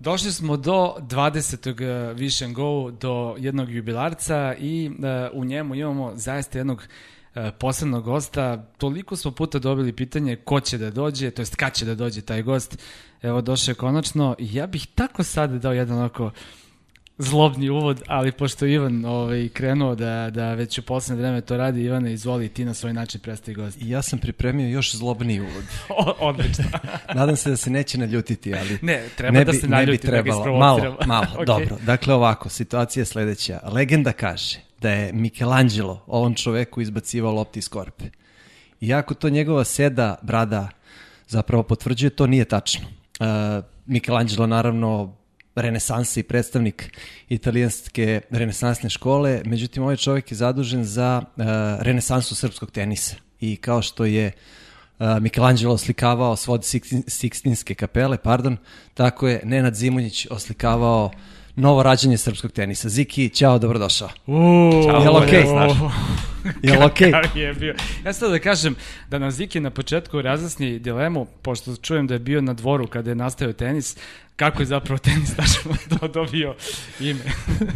Došli smo do 20. Vision Go, do jednog jubilarca i uh, u njemu imamo zaista jednog uh, posebnog gosta. Toliko smo puta dobili pitanje ko će da dođe, to jest kad će da dođe taj gost. Evo, došao je konačno. Ja bih tako sad dao jedan onako zlobni uvod, ali pošto Ivan ovaj, krenuo da, da već u poslednje vreme to radi, Ivane, izvoli ti na svoj način predstavi gost. Ja sam pripremio još zlobni uvod. O, odlično. Nadam se da se neće naljutiti, ali... Ne, treba ne da bi, se naljuti, ne bi da trebalo. Malo, isprovociramo. malo, Ok. dobro. Dakle, ovako, situacija je sledeća. Legenda kaže da je Michelangelo ovom čoveku izbacivao lopti iz korpe. Iako to njegova seda, brada, zapravo potvrđuje, to nije tačno. Uh, Michelangelo, naravno, renesansa i predstavnik italijanske renesansne škole, međutim ovaj čovjek je zadužen za uh, renesansu srpskog tenisa i kao što je uh, Michelangelo oslikavao svod Sixtinske kapele, pardon, tako je Nenad Zimonjić oslikavao novo rađanje srpskog tenisa. Ziki, ćao, dobrodošao. Uuu, Jel okej? uuu. Jel okej? Kakav je bio. Ja sad da kažem da nam Ziki na početku razjasni dilemu, pošto čujem da je bio na dvoru kada je nastao tenis, kako je zapravo tenis tačno do- dobio ime.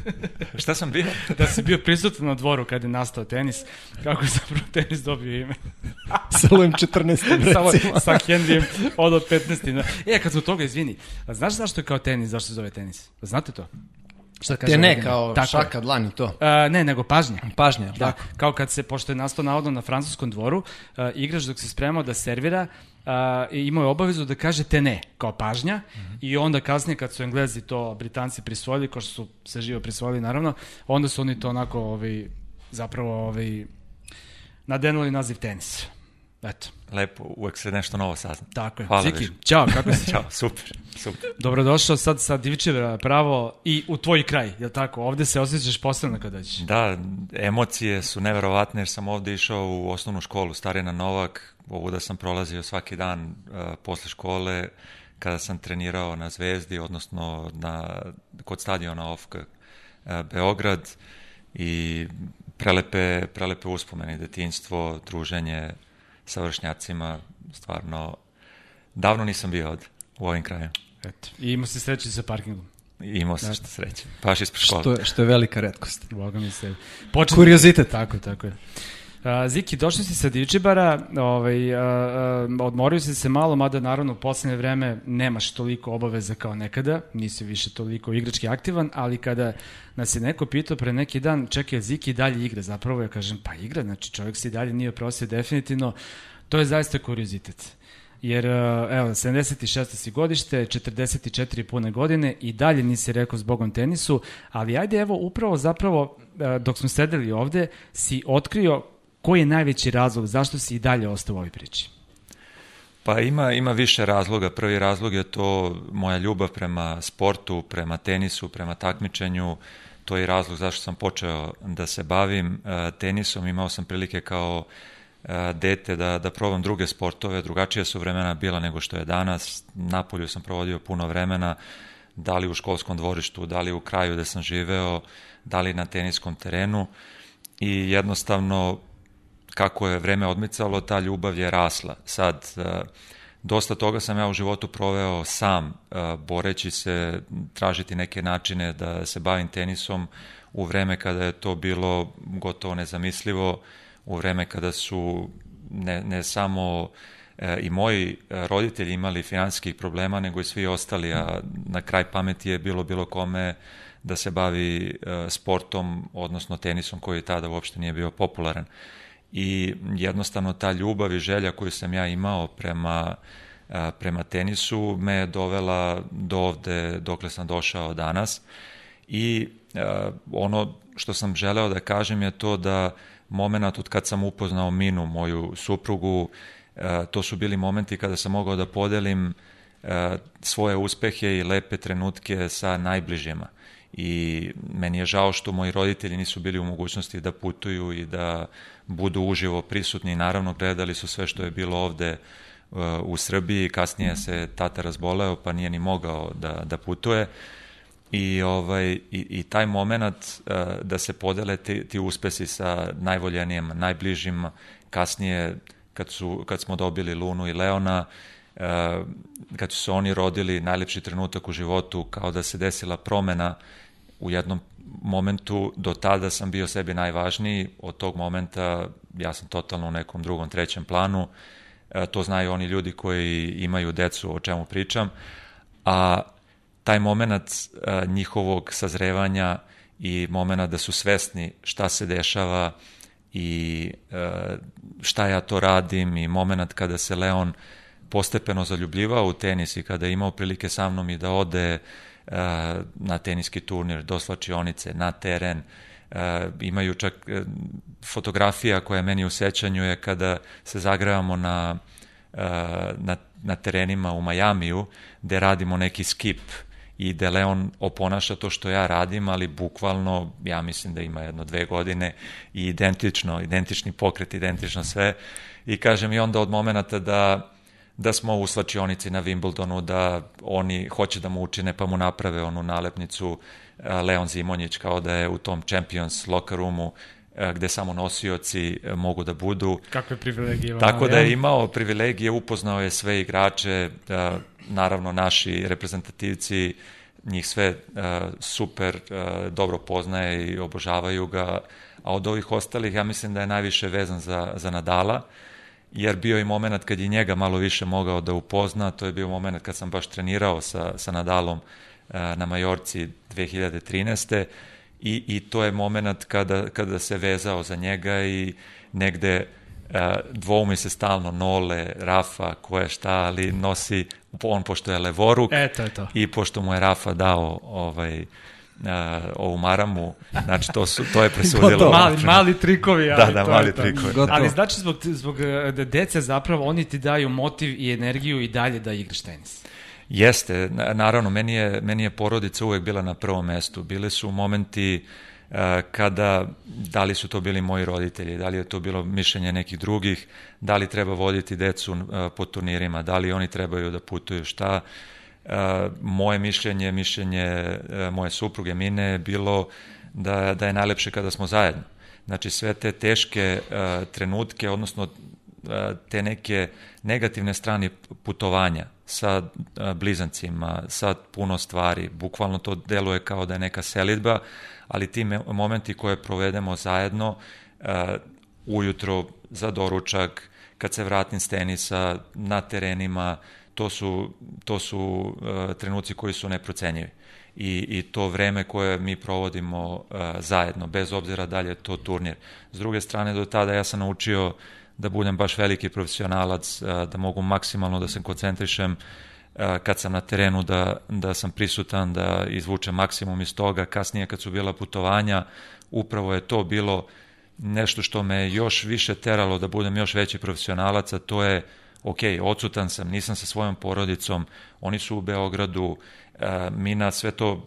Šta sam bio? da si bio prisutan na dvoru kada je nastao tenis, kako je zapravo tenis dobio ime. Sa Lujem 14. Samo sa Henrijem od od 15. Na... E, kad smo toga, izvini, znaš zašto je kao tenis, zašto se zove tenis? Znate to? Šta kaže Te ne, kao Tako šaka, dlan i to. A, ne, nego pažnja. Pažnja, Da, tako? kao kad se, pošto je nastao navodno na francuskom dvoru, uh, igrač dok se spremao da servira, uh, imao je obavezu da kaže te ne, kao pažnja, i onda kasnije kad su Englezi to Britanci prisvojili, kao što su se živo prisvojili naravno, onda su oni to onako ovaj, zapravo ovaj, nadenuli naziv tenis. Eto, Lepo, uvek se nešto novo sazna. tako je. Hvala Ziki, više. ćao, kako si? Ćao, super, super. Dobrodošao sad sa Divčeva pravo i u tvoj kraj, je li tako? Ovde se osjećaš posebno kada dođeš. Da, emocije su neverovatne jer sam ovde išao u osnovnu školu Starina Novak, ovuda sam prolazio svaki dan uh, posle škole kada sam trenirao na Zvezdi, odnosno na, kod stadiona OFK uh, Beograd i prelepe, prelepe uspomene, detinjstvo, druženje sa vršnjacima, stvarno davno nisam bio ovde u ovim krajima. Eto. I imao se sreći sa parkingom. I imao sam što sreće. Baš ispred škole. Što je, što je velika redkost. Boga mi se. Počet... Kuriozitet. Tako, tako je. Ziki, došli si sa Divčibara, ovaj, odmorio si se malo, mada naravno u poslednje vreme nemaš toliko obaveza kao nekada, nisi više toliko igrački aktivan, ali kada nas je neko pitao pre neki dan, čekaj, Ziki dalje igra, zapravo ja kažem, pa igra, znači čovjek se dalje nije prosio definitivno, to je zaista kuriozitet. Jer, evo, 76. si godište, 44 pune godine i dalje nisi rekao zbogom tenisu, ali ajde, evo, upravo zapravo, dok smo sedeli ovde, si otkrio koji je najveći razlog, zašto si i dalje ostao u ovoj priči? Pa ima, ima više razloga. Prvi razlog je to moja ljubav prema sportu, prema tenisu, prema takmičenju. To je razlog zašto sam počeo da se bavim e, tenisom. Imao sam prilike kao e, dete da, da probam druge sportove. Drugačija su vremena bila nego što je danas. Napolju sam provodio puno vremena, da li u školskom dvorištu, da li u kraju gde sam živeo, da li na teniskom terenu. I jednostavno kako je vreme odmicalo, ta ljubav je rasla. Sad, e, dosta toga sam ja u životu proveo sam, e, boreći se, tražiti neke načine da se bavim tenisom u vreme kada je to bilo gotovo nezamislivo, u vreme kada su ne, ne samo e, i moji roditelji imali finansijskih problema, nego i svi ostali, a na kraj pameti je bilo bilo kome da se bavi sportom, odnosno tenisom koji tada uopšte nije bio popularan i jednostavno ta ljubav i želja koju sam ja imao prema, prema tenisu me je dovela do ovde dokle sam došao danas. I ono što sam želeo da kažem je to da moment od kad sam upoznao Minu, moju suprugu, to su bili momenti kada sam mogao da podelim svoje uspehe i lepe trenutke sa najbližima i meni je žao što moji roditelji nisu bili u mogućnosti da putuju i da budu uživo prisutni. Naravno, gledali su sve što je bilo ovde uh, u Srbiji. Kasnije se tata razboleo, pa nije ni mogao da, da putuje. I, ovaj, i, i taj moment uh, da se podele ti, ti uspesi sa najvoljenijim, najbližim, kasnije kad, su, kad smo dobili Lunu i Leona, kad su se oni rodili, najlepši trenutak u životu, kao da se desila promena u jednom momentu, do tada sam bio sebi najvažniji, od tog momenta ja sam totalno u nekom drugom, trećem planu, e, to znaju oni ljudi koji imaju decu o čemu pričam, a taj moment e, njihovog sazrevanja i moment da su svesni šta se dešava i e, šta ja to radim i moment kada se Leon postepeno zaljubljivao u tenis i kada je imao prilike sa mnom i da ode uh, na teniski turnir, do slačionice, na teren, uh, imaju čak uh, fotografija koja meni u sećanju je kada se zagrevamo na, na, na terenima u Majamiju, gde radimo neki skip i da Leon oponaša to što ja radim, ali bukvalno, ja mislim da ima jedno dve godine i identično, identični pokret, identično sve. I kažem i onda od momenta da da smo u slačionici na Wimbledonu, da oni hoće da mu učine pa mu naprave onu nalepnicu Leon Zimonjić kao da je u tom Champions locker roomu gde samo nosioci mogu da budu. Kakve privilegije. Tako da je imao privilegije, upoznao je sve igrače, naravno naši reprezentativci, njih sve super dobro poznaje i obožavaju ga, a od ovih ostalih ja mislim da je najviše vezan za, za Nadala, jer bio i moment kad je njega malo više mogao da upozna, to je bio moment kad sam baš trenirao sa, sa Nadalom e, na Majorci 2013. I, i to je moment kada, kada se vezao za njega i negde e, dvoumi se stalno Nole, Rafa, ko je šta, ali nosi, on pošto je levoruk Eto je to. i pošto mu je Rafa dao ovaj, uh, ovu maramu, znači to, su, to je presudilo. mali, mali trikovi. Ali da, da, mali trikovi. Gotovo. Ali znači zbog, zbog da dece zapravo oni ti daju motiv i energiju i dalje da igraš tenis. Jeste, naravno, meni je, meni je porodica uvek bila na prvom mestu. Bile su momenti uh, kada, da li su to bili moji roditelji, da li je to bilo mišljenje nekih drugih, da li treba voditi decu uh, po turnirima, da li oni trebaju da putuju, šta, moje mišljenje, mišljenje e, moje supruge Mine je bilo da, da je najlepše kada smo zajedno. Znači sve te teške uh, trenutke, odnosno te neke negativne strane putovanja sa blizancima, sa puno stvari, bukvalno to deluje kao da je neka selitba, ali ti momenti koje provedemo zajedno, ujutro za doručak, kad se vratim s tenisa, na terenima, to su, to su uh, trenuci koji su neprocenjivi. I, I to vreme koje mi provodimo uh, zajedno, bez obzira da li je to turnir. S druge strane, do tada ja sam naučio da budem baš veliki profesionalac, uh, da mogu maksimalno da se koncentrišem kad sam na terenu, da, da sam prisutan, da izvučem maksimum iz toga. Kasnije kad su bila putovanja, upravo je to bilo nešto što me još više teralo da budem još veći profesionalac, a to je uh, ok, odsutan sam, nisam sa svojom porodicom, oni su u Beogradu, e, Mina sve to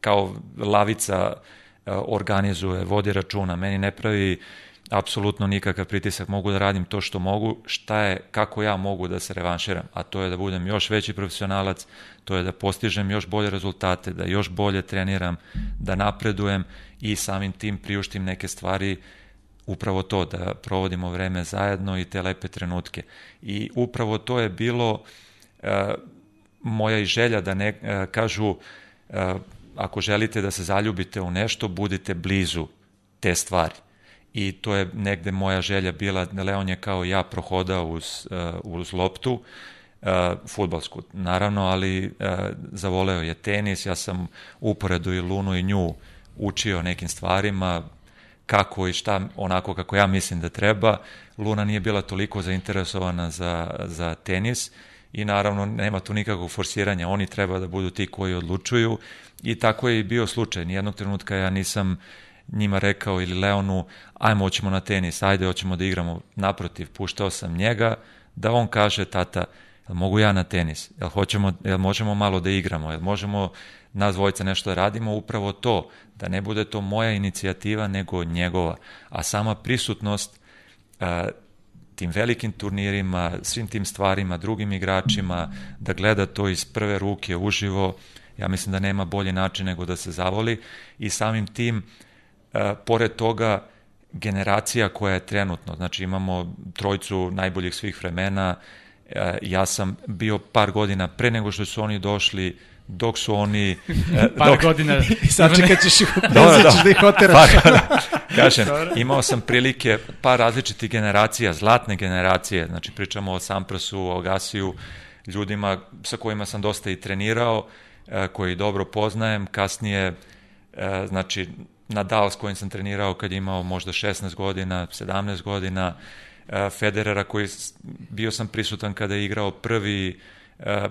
kao lavica e, organizuje, vodi računa, meni ne pravi apsolutno nikakav pritisak, mogu da radim to što mogu, šta je, kako ja mogu da se revanširam, a to je da budem još veći profesionalac, to je da postižem još bolje rezultate, da još bolje treniram, da napredujem i samim tim priuštim neke stvari uh, upravo to, da provodimo vreme zajedno i te lepe trenutke. I upravo to je bilo uh, moja i želja da ne uh, kažu uh, ako želite da se zaljubite u nešto, budite blizu te stvari. I to je negde moja želja bila, Leon je kao ja prohodao uz, uh, uz loptu, uh, futbalsku, naravno, ali uh, zavoleo je tenis, ja sam uporedu i Lunu i nju učio nekim stvarima, kako i šta onako kako ja mislim da treba. Luna nije bila toliko zainteresovana za, za tenis i naravno nema tu nikakvog forsiranja, oni treba da budu ti koji odlučuju i tako je i bio slučaj. Nijednog trenutka ja nisam njima rekao ili Leonu, ajmo hoćemo na tenis, ajde hoćemo da igramo naprotiv, puštao sam njega da on kaže tata, jel mogu ja na tenis, jel, hoćemo, jel možemo malo da igramo, jel možemo nas dvojica nešto radimo, upravo to, da ne bude to moja inicijativa, nego njegova. A sama prisutnost a, tim velikim turnirima, svim tim stvarima, drugim igračima, da gleda to iz prve ruke uživo, ja mislim da nema bolji način nego da se zavoli i samim tim, a, pored toga, generacija koja je trenutno, znači imamo trojcu najboljih svih vremena, E, ja sam bio par godina pre nego što su oni došli dok su oni... E, par dok, godina. I sad čekat ćeš ih, Dobro, da. ćeš da ih oteraš. Pa, kažem, imao sam prilike par različitih generacija, zlatne generacije, znači pričamo o Samprasu, o Gasiju, ljudima sa kojima sam dosta i trenirao, e, koji dobro poznajem, kasnije, e, znači, Nadal s kojim sam trenirao kad je imao možda 16 godina, 17 godina, Federera koji bio sam prisutan kada je igrao prvi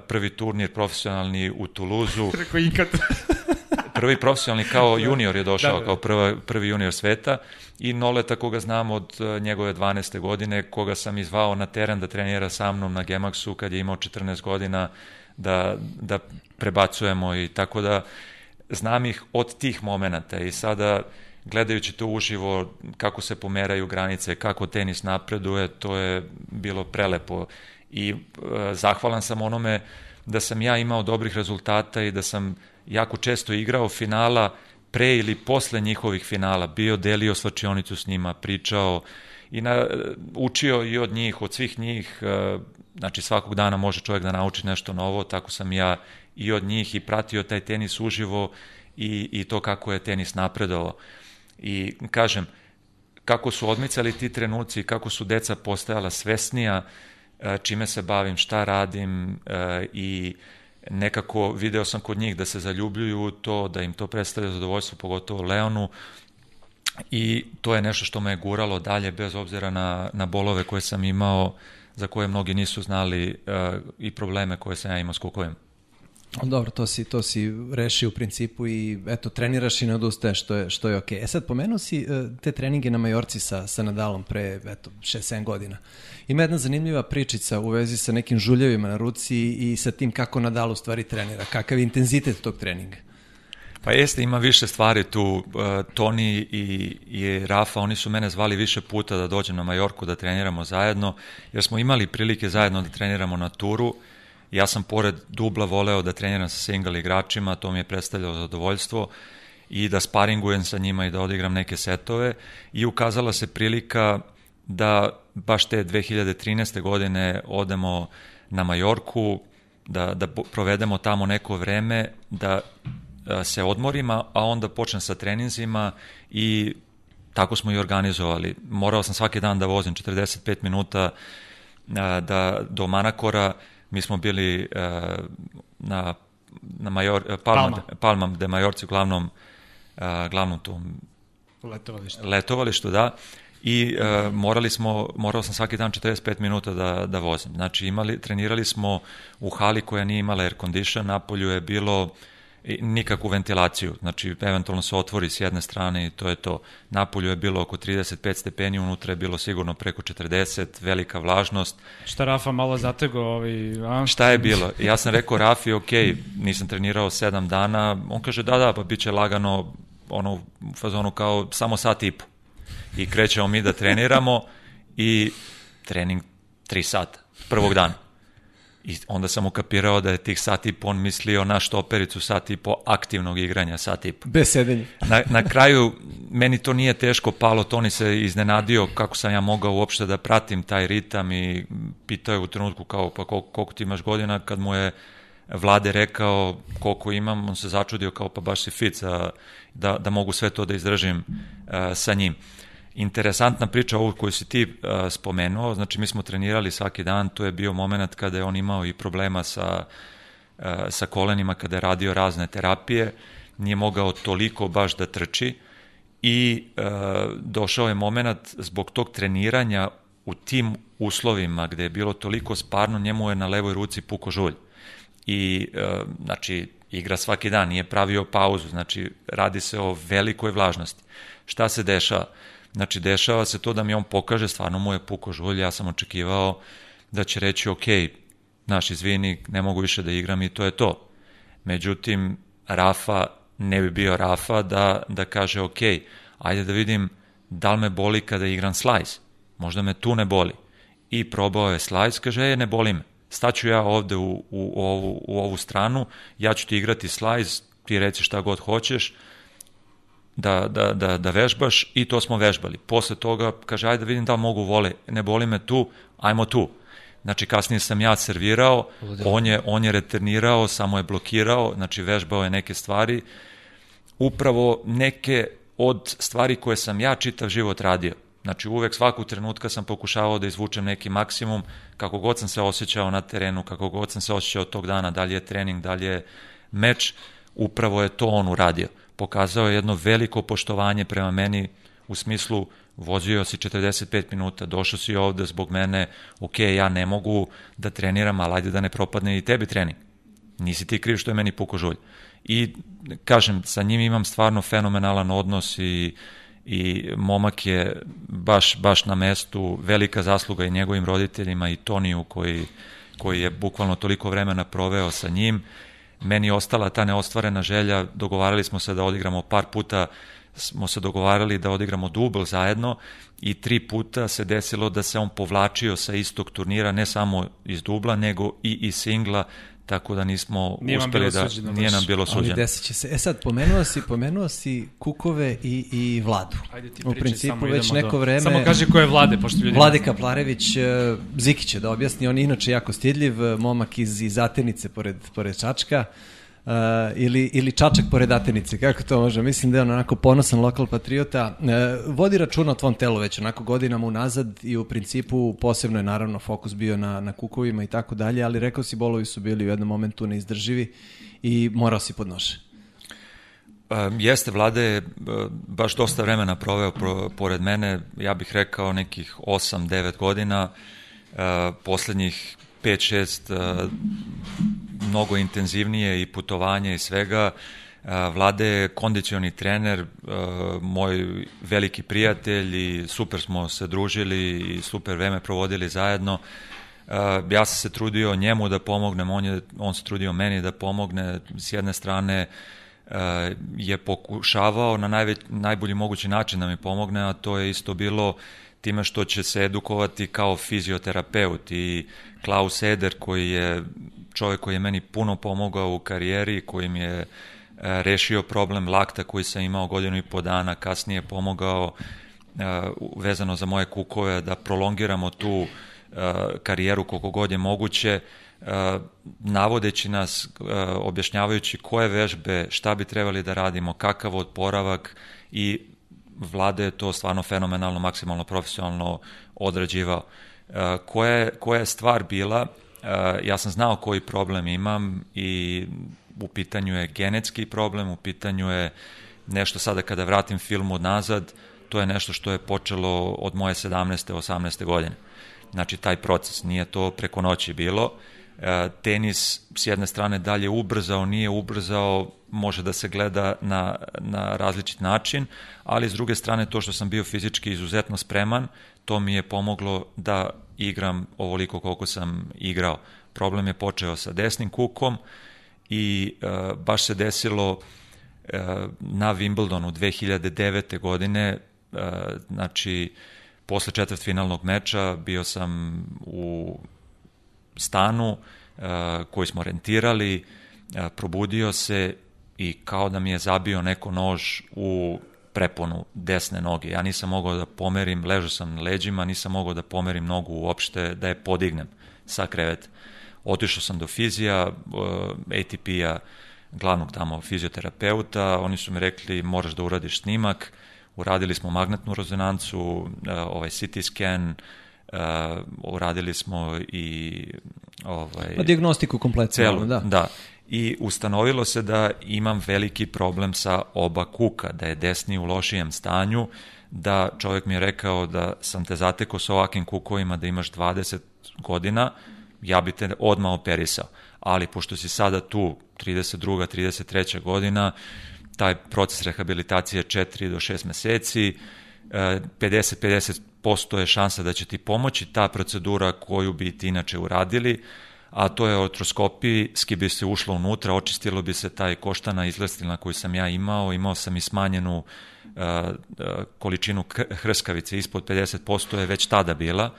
prvi turnir profesionalni u Tuluzu. Rekao ikad. prvi profesionalni kao junior je došao, Da, da. kao prva, prvi junior sveta i Noleta koga znam od e, njegove 12. godine, koga sam izvao na teren da trenira sa mnom na Gemaxu kad je imao 14 godina da, da prebacujemo i tako da znam ih od tih momenata i sada gledajući to uživo kako se pomeraju granice, kako tenis napreduje, to je bilo prelepo i e, zahvalan sam onome da sam ja imao dobrih rezultata i da sam jako često igrao finala pre ili posle njihovih finala, bio delio slačionicu s njima, pričao i na, učio i od njih, od svih njih, e, znači svakog dana može čovjek da nauči nešto novo, tako sam ja i od njih i pratio taj tenis uživo i, i to kako je tenis napredovao. I kažem, kako su odmicali ti trenuci, kako su deca postajala svesnija, e, čime se bavim, šta radim e, i nekako video sam kod njih da se zaljubljuju u to, da im to predstavlja zadovoljstvo, pogotovo Leonu, i to je nešto što me je guralo dalje bez obzira na, na bolove koje sam imao, za koje mnogi nisu znali uh, i probleme koje sam ja imao s kukovima. Dobro, to si, to si rešio u principu i eto, treniraš i ne odustaješ, što je, što je okej. Okay. E sad, pomenuo si e, te treninge na Majorci sa, sa Nadalom pre, eto, 6-7 godina. Ima jedna zanimljiva pričica u vezi sa nekim žuljevima na ruci i sa tim kako Nadal u stvari trenira, kakav je intenzitet tog treninga. Pa jeste, ima više stvari tu. Uh, Toni i, i Rafa, oni su mene zvali više puta da dođem na Majorku da treniramo zajedno, jer smo imali prilike zajedno da treniramo na turu. Ja sam pored dubla voleo da treniram sa single igračima, to mi je predstavljalo zadovoljstvo i da sparingujem sa njima i da odigram neke setove i ukazala se prilika da baš te 2013. godine odemo na Majorku, da, da provedemo tamo neko vreme, da se odmorima, a onda počnem sa treninzima i tako smo i organizovali. Morao sam svaki dan da vozim 45 minuta da, do Manakora, mi smo bili na, na Major, Palma, Palma. Palma de Majorci, glavnom, glavnom tom letovalištu. letovalištu, da, i uh, morali smo, morao sam svaki dan 45 minuta da, da vozim. Znači, imali, trenirali smo u hali koja nije imala air condition, napolju je bilo nikakvu ventilaciju, znači eventualno se otvori s jedne strane i to je to. Napolju je bilo oko 35 stepeni, unutra je bilo sigurno preko 40, velika vlažnost. Šta Rafa malo zatego? Ovaj, a? Šta je bilo? Ja sam rekao Rafi, ok, nisam trenirao 7 dana, on kaže da, da, pa bit će lagano ono u fazonu kao samo sat i po. I krećemo mi da treniramo i trening 3 sata, prvog dana. I onda sam ukapirao da je tih sat i po on mislio na štopericu sat i po aktivnog igranja sat i po. Bez sedenja. Na, na kraju, meni to nije teško palo, Toni se iznenadio kako sam ja mogao uopšte da pratim taj ritam i pitao je u trenutku kao pa koliko, koliko ti imaš godina kad mu je vlade rekao koliko imam, on se začudio kao pa baš si fit za, da, da mogu sve to da izdržim uh, sa njim interesantna priča ovu koju si ti uh, spomenuo, znači mi smo trenirali svaki dan, to je bio moment kada je on imao i problema sa, uh, sa kolenima, kada je radio razne terapije, nije mogao toliko baš da trči i uh, došao je moment zbog tog treniranja u tim uslovima gde je bilo toliko sparno, njemu je na levoj ruci puko žulj. I, uh, znači, igra svaki dan, nije pravio pauzu, znači, radi se o velikoj vlažnosti. Šta se dešava? Znači, dešava se to da mi on pokaže, stvarno mu je puko žulj, ja sam očekivao da će reći, ok, naš izvini, ne mogu više da igram i to je to. Međutim, Rafa ne bi bio Rafa da, da kaže, ok, ajde da vidim da li me boli kada igram slice. Možda me tu ne boli. I probao je slice, kaže, e, ne boli me. Staću ja ovde u, u, u, ovu, u ovu stranu, ja ću ti igrati slice, ti reci šta god hoćeš, da, da, da, da vežbaš i to smo vežbali. Posle toga kaže, ajde da vidim da mogu vole, ne boli me tu, ajmo tu. Znači kasnije sam ja servirao, on je, on je returnirao, samo je blokirao, znači vežbao je neke stvari. Upravo neke od stvari koje sam ja čitav život radio. Znači uvek svakog trenutka sam pokušavao da izvučem neki maksimum, kako god sam se osjećao na terenu, kako god sam se osjećao tog dana, da li je trening, da li je meč, upravo je to on uradio. Pokazao je jedno veliko poštovanje prema meni u smislu vozio si 45 minuta, došao si ovde zbog mene, ok, ja ne mogu da treniram, ali ajde da ne propadne i tebi trening. Nisi ti kriv što je meni puko žulj. I, kažem, sa njim imam stvarno fenomenalan odnos i, i momak je baš, baš na mestu, velika zasluga i njegovim roditeljima i Toniju koji, koji je bukvalno toliko vremena proveo sa njim. Meni ostala ta neostvarena želja, dogovarali smo se da odigramo par puta smo se dogovarali da odigramo dubl zajedno i tri puta se desilo da se on povlačio sa istog turnira, ne samo iz dubla, nego i iz singla, tako da nismo nije uspeli da suđeno, nije nam bilo suđeno. Ali desit će se. E sad, pomenuo si, pomenuo si Kukove i, i Vladu. Ajde ti U pričaj, principu samo već neko do... vreme... Samo kaži ko je Vlade, pošto ljudi... Vlade Kaplarević, e, Ziki će da objasni, on je inače jako stidljiv, e, momak iz, iz Atenice pored, pored Čačka. Uh, ili, ili Čačak pored Atenice, kako to može? Mislim da je on onako ponosan lokal patriota. Uh, vodi računa o tvom telu već onako godinama unazad i u principu posebno je naravno fokus bio na, na kukovima i tako dalje, ali rekao si bolovi su bili u jednom momentu neizdrživi i morao si pod nože. Um, jeste, Vlade je baš dosta vremena proveo pro, pored mene, ja bih rekao nekih 8-9 godina, uh, poslednjih 5-6 uh, mnogo intenzivnije i putovanje i svega. Vlade je kondicioni trener, moj veliki prijatelj i super smo se družili i super vreme provodili zajedno. Ja sam se trudio njemu da pomognem, on, je, on se trudio meni da pomogne. S jedne strane je pokušavao na najveć, najbolji mogući način da mi pomogne, a to je isto bilo time što će se edukovati kao fizioterapeut i Klaus Eder koji je čovjek koji je meni puno pomogao u karijeri, koji mi je e, rešio problem lakta koji sam imao godinu i po dana, kasnije pomogao e, vezano za moje kukove da prolongiramo tu e, karijeru koliko god je moguće, navodeći nas, objašnjavajući koje vežbe, šta bi trebali da radimo, kakav odporavak i vlada je to stvarno fenomenalno, maksimalno profesionalno odrađivao. Koja je, koja je stvar bila ja sam znao koji problem imam i u pitanju je genetski problem, u pitanju je nešto sada kada vratim film od nazad, to je nešto što je počelo od moje 17. 18. godine. Znači, taj proces, nije to preko noći bilo. E, tenis s jedne strane dalje ubrzao, nije ubrzao, može da se gleda na, na različit način, ali s druge strane to što sam bio fizički izuzetno spreman, to mi je pomoglo da igram ovoliko koliko sam igrao. Problem je počeo sa desnim kukom i uh, baš se desilo uh, na Wimbledonu 2009. godine, uh, znači posle četvrtfinalnog meča bio sam u stanu uh, koji smo rentirali, uh, probudio se i kao da mi je zabio neko nož u preponu desne noge. Ja nisam mogao da pomerim, ležao sam na leđima, nisam mogao da pomerim nogu uopšte, da je podignem sa kreveta. Otišao sam do fizija, uh, ATP-a, glavnog tamo fizioterapeuta, oni su mi rekli moraš da uradiš snimak, uradili smo magnetnu rezonancu, uh, ovaj CT scan, uh, uradili smo i ovaj, pa diagnostiku kompletno, celu, da. da i ustanovilo se da imam veliki problem sa oba kuka, da je desni u lošijem stanju, da čovjek mi je rekao da sam te zatekao sa ovakvim kukovima da imaš 20 godina, ja bi te odmah operisao. Ali pošto si sada tu 32. 33. godina, taj proces rehabilitacije je 4 do 6 meseci, 50-50% e, je šansa da će ti pomoći ta procedura koju bi ti inače uradili, a to je otroskopijski bi se ušlo unutra, očistilo bi se taj koštana izlestilna koju sam ja imao, imao sam i smanjenu uh, količinu hrskavice, ispod 50% je već tada bila,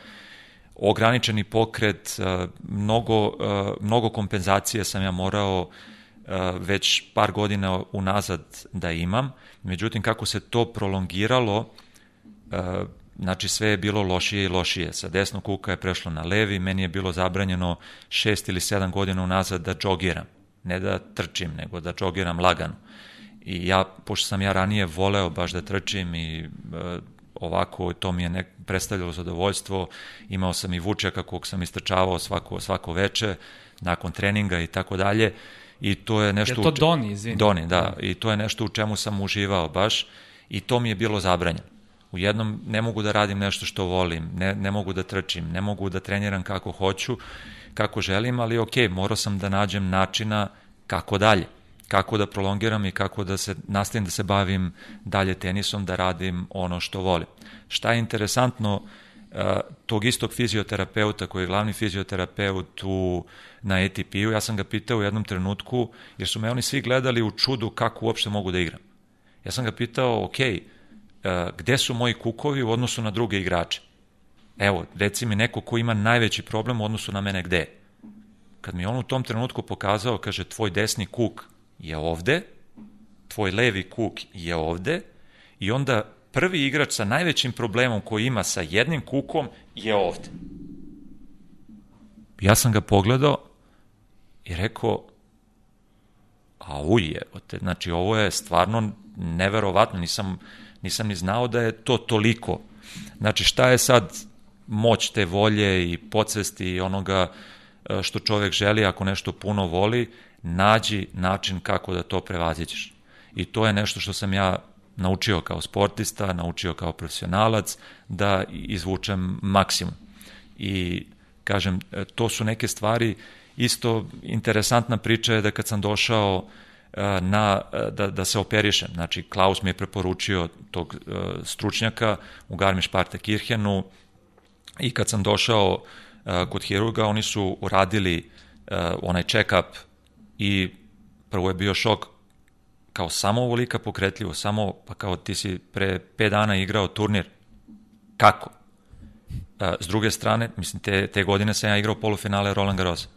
ograničeni pokret, uh, mnogo, uh, mnogo kompenzacije sam ja morao već par godina unazad da imam, međutim kako se to prolongiralo, znači sve je bilo lošije i lošije. Sa desnog kuka je prešlo na levi, meni je bilo zabranjeno šest ili sedam godina unazad da džogiram. Ne da trčim, nego da džogiram lagano. I ja, pošto sam ja ranije voleo baš da trčim i e, ovako, to mi je nek, predstavljalo zadovoljstvo, imao sam i vučaka kog sam istrčavao svako, svako veče, nakon treninga i tako dalje, i to je nešto... Je to Doni, izvini? Doni, da, i to je nešto u čemu sam uživao baš, i to mi je bilo zabranjeno. U jednom ne mogu da radim nešto što volim, ne, ne mogu da trčim, ne mogu da treniram kako hoću, kako želim, ali ok, morao sam da nađem načina kako dalje kako da prolongiram i kako da se nastavim da se bavim dalje tenisom, da radim ono što volim. Šta je interesantno, e, tog istog fizioterapeuta koji je glavni fizioterapeut u, na ATP-u, ja sam ga pitao u jednom trenutku, jer su me oni svi gledali u čudu kako uopšte mogu da igram. Ja sam ga pitao, ok, e, gde su moji kukovi u odnosu na druge igrače? Evo, reci mi neko ko ima najveći problem u odnosu na mene gde Kad mi on u tom trenutku pokazao, kaže, tvoj desni kuk je ovde, tvoj levi kuk je ovde i onda prvi igrač sa najvećim problemom koji ima sa jednim kukom je ovde. Ja sam ga pogledao i rekao, a uje, znači ovo je stvarno neverovatno, nisam, nisam ni znao da je to toliko. Znači šta je sad moć te volje i podsvesti i onoga e, što čovek želi ako nešto puno voli, nađi način kako da to prevaziđeš. I to je nešto što sam ja naučio kao sportista, naučio kao profesionalac, da izvučem maksimum. I kažem, to su neke stvari, isto interesantna priča je da kad sam došao e, na, e, da, da se operišem, znači Klaus mi je preporučio tog uh, stručnjaka u Garmisch Kirchenu i kad sam došao kod hirurga, oni su uradili onaj check-up i prvo je bio šok kao samo ovolika pokretljivo, samo, pa kao ti si pre 5 dana igrao turnir. Kako? S druge strane, mislim, te, te godine sam ja igrao polufinale Roland Garros.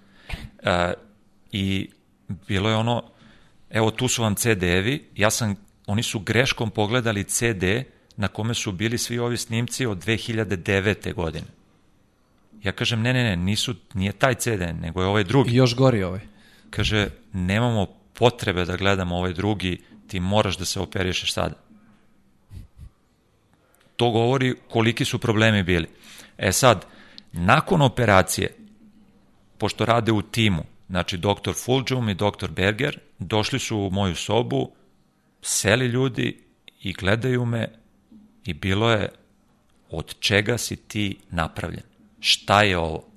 I bilo je ono, evo tu su vam CD-evi, ja sam, oni su greškom pogledali CD na kome su bili svi ovi snimci od 2009. godine. Ja kažem, ne, ne, ne, nisu, nije taj CD, nego je ovaj drugi. I još gori ovaj kaže, nemamo potrebe da gledamo ovaj drugi, ti moraš da se operišeš sada. To govori koliki su problemi bili. E sad, nakon operacije, pošto rade u timu, znači doktor Fulđum i doktor Berger, došli su u moju sobu, seli ljudi i gledaju me i bilo je od čega si ti napravljen? Šta je ovo?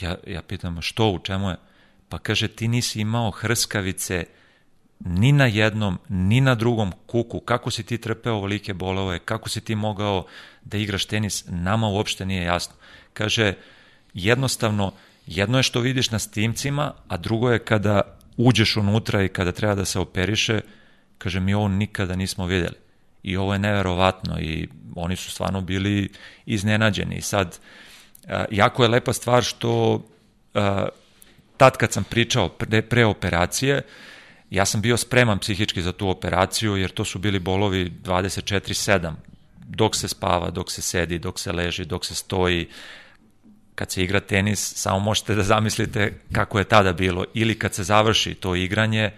ja, ja pitam, što, u čemu je? Pa kaže, ti nisi imao hrskavice ni na jednom, ni na drugom kuku, kako si ti trpeo ovolike bolove, kako si ti mogao da igraš tenis, nama uopšte nije jasno. Kaže, jednostavno, jedno je što vidiš na snimcima, a drugo je kada uđeš unutra i kada treba da se operiše, kaže, mi ovo nikada nismo videli. I ovo je neverovatno i oni su stvarno bili iznenađeni. I sad, jako je lepa stvar što tad kad sam pričao pre, pre operacije, ja sam bio spreman psihički za tu operaciju, jer to su bili bolovi 24-7, dok se spava, dok se sedi, dok se leži, dok se stoji, kad se igra tenis, samo možete da zamislite kako je tada bilo, ili kad se završi to igranje,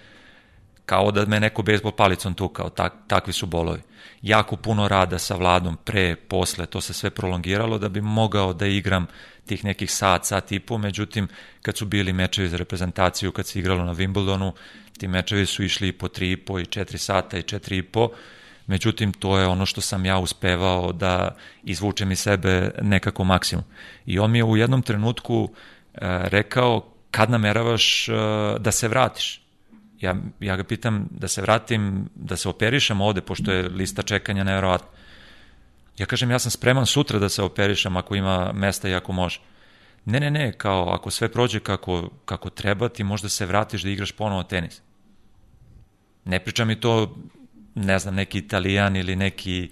kao da me neko bejsbol palicom tukao, tak, takvi su bolovi. Jako puno rada sa vladom, pre, posle, to se sve prolongiralo da bi mogao da igram tih nekih sat, sat i po, međutim, kad su bili mečevi za reprezentaciju, kad se igralo na Wimbledonu, ti mečevi su išli i po 3,5 i 4 sata i 4,5, međutim, to je ono što sam ja uspevao da izvučem iz sebe nekako maksimum. I on mi je u jednom trenutku e, rekao, kad nameravaš e, da se vratiš? ja, ja ga pitam da se vratim, da se operišem ovde, pošto je lista čekanja nevjerovatna. Ja kažem, ja sam spreman sutra da se operišem ako ima mesta i ako može. Ne, ne, ne, kao ako sve prođe kako, kako treba, ti možda se vratiš da igraš ponovo tenis. Ne priča mi to, ne znam, neki italijan ili neki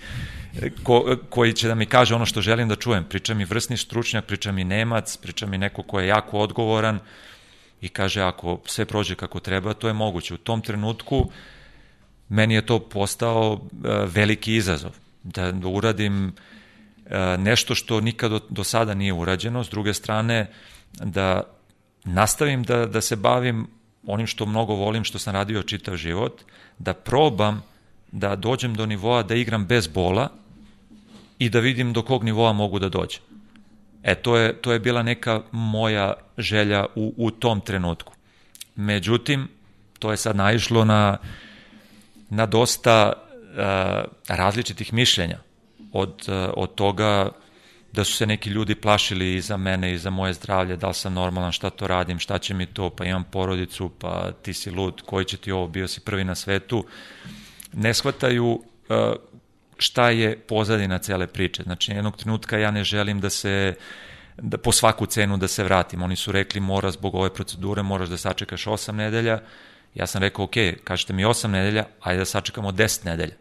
ko, koji će da mi kaže ono što želim da čujem. Priča mi vrsni stručnjak, priča mi nemac, priča mi neko ko je jako odgovoran, i kaže ako sve prođe kako treba, to je moguće. U tom trenutku meni je to postao e, veliki izazov. da, da uradim nešto što nikad do, do sada nije urađeno, s druge strane da nastavim da, da se bavim onim što mnogo volim, što sam radio čitav život, da probam da dođem do nivoa da igram bez bola i da vidim do kog nivoa mogu da dođem. E, to je, to je bila neka moja želja u, u tom trenutku. Međutim, to je sad naišlo na, na dosta uh, različitih mišljenja. Od, uh, od toga da su se neki ljudi plašili i za mene i za moje zdravlje, da li sam normalan, šta to radim, šta će mi to, pa imam porodicu, pa ti si lud, koji će ti ovo, bio si prvi na svetu. Ne shvataju uh, šta je pozadina cele priče. Znači, jednog trenutka ja ne želim da se da po svaku cenu da se vratim. Oni su rekli mora zbog ove procedure, moraš da sačekaš 8 nedelja. Ja sam rekao, ok, kažete mi 8 nedelja, ajde da sačekamo 10 nedelja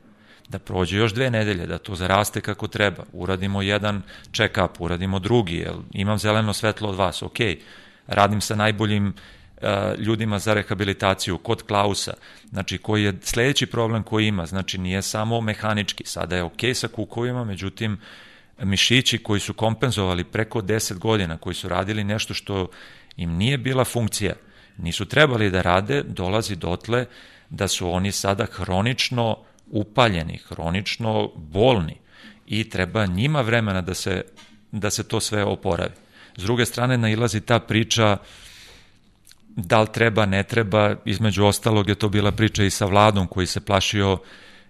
da prođe još dve nedelje, da to zaraste kako treba, uradimo jedan check-up, uradimo drugi, jel, imam zeleno svetlo od vas, ok, radim sa najboljim ljudima za rehabilitaciju, kod Klausa, znači koji je sledeći problem koji ima, znači nije samo mehanički, sada je ok sa kukovima, međutim, mišići koji su kompenzovali preko 10 godina, koji su radili nešto što im nije bila funkcija, nisu trebali da rade, dolazi dotle da su oni sada hronično upaljeni, hronično bolni i treba njima vremena da se, da se to sve oporavi. S druge strane, nailazi ta priča da li treba, ne treba, između ostalog je to bila priča i sa vladom koji se plašio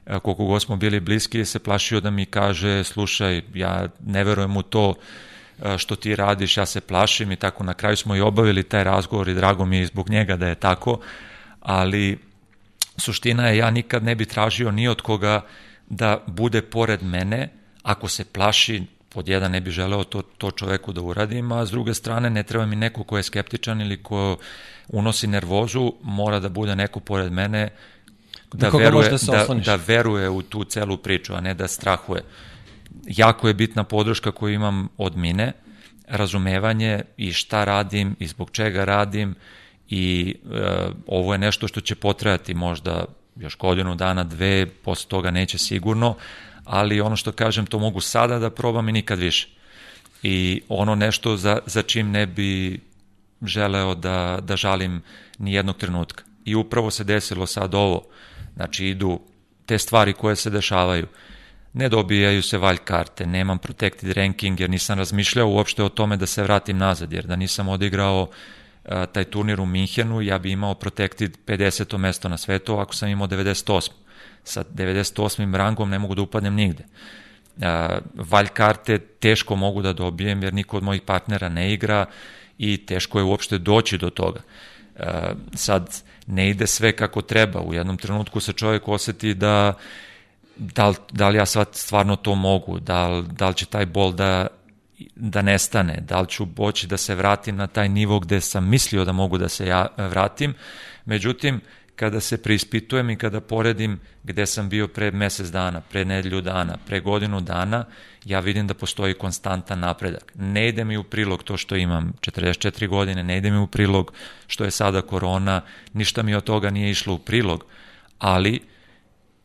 e, koliko god smo bili bliski, se plašio da mi kaže, slušaj, ja ne verujem u to e, što ti radiš, ja se plašim i tako. Na kraju smo i obavili taj razgovor i drago mi je zbog njega da je tako, ali Suština je ja nikad ne bi tražio ni od koga da bude pored mene, ako se plaši, pod jedan ne bi želeo to, to čoveku da uradim, a s druge strane ne treba mi neko ko je skeptičan ili ko unosi nervozu, mora da bude neko pored mene da, veruje, da, da, da veruje u tu celu priču, a ne da strahuje. Jako je bitna podrška koju imam od mine, razumevanje i šta radim i zbog čega radim i e, ovo je nešto što će potrajati možda još godinu dana, dve, posle toga neće sigurno, ali ono što kažem, to mogu sada da probam i nikad više. I ono nešto za, za čim ne bi želeo da, da žalim ni jednog trenutka. I upravo se desilo sad ovo. Znači, idu te stvari koje se dešavaju. Ne dobijaju se valj karte, nemam protected ranking jer nisam razmišljao uopšte o tome da se vratim nazad, jer da nisam odigrao uh, taj turnir u Minhenu, ja bi imao protected 50. mesto na svetu, ako sam imao 98. Sa 98. rangom ne mogu da upadnem nigde. Valj karte teško mogu da dobijem jer niko od mojih partnera ne igra i teško je uopšte doći do toga. Sad, ne ide sve kako treba. U jednom trenutku se čovjek oseti da da li, da li ja sad stvarno to mogu, da li, da li će taj bol da da nestane, da li ću boći da se vratim na taj nivo gde sam mislio da mogu da se ja vratim. Međutim, kada se preispitujem i kada poredim gde sam bio pre mesec dana, pre nedelju dana, pre godinu dana, ja vidim da postoji konstantan napredak. Ne ide mi u prilog to što imam 44 godine, ne ide mi u prilog što je sada korona, ništa mi od toga nije išlo u prilog, ali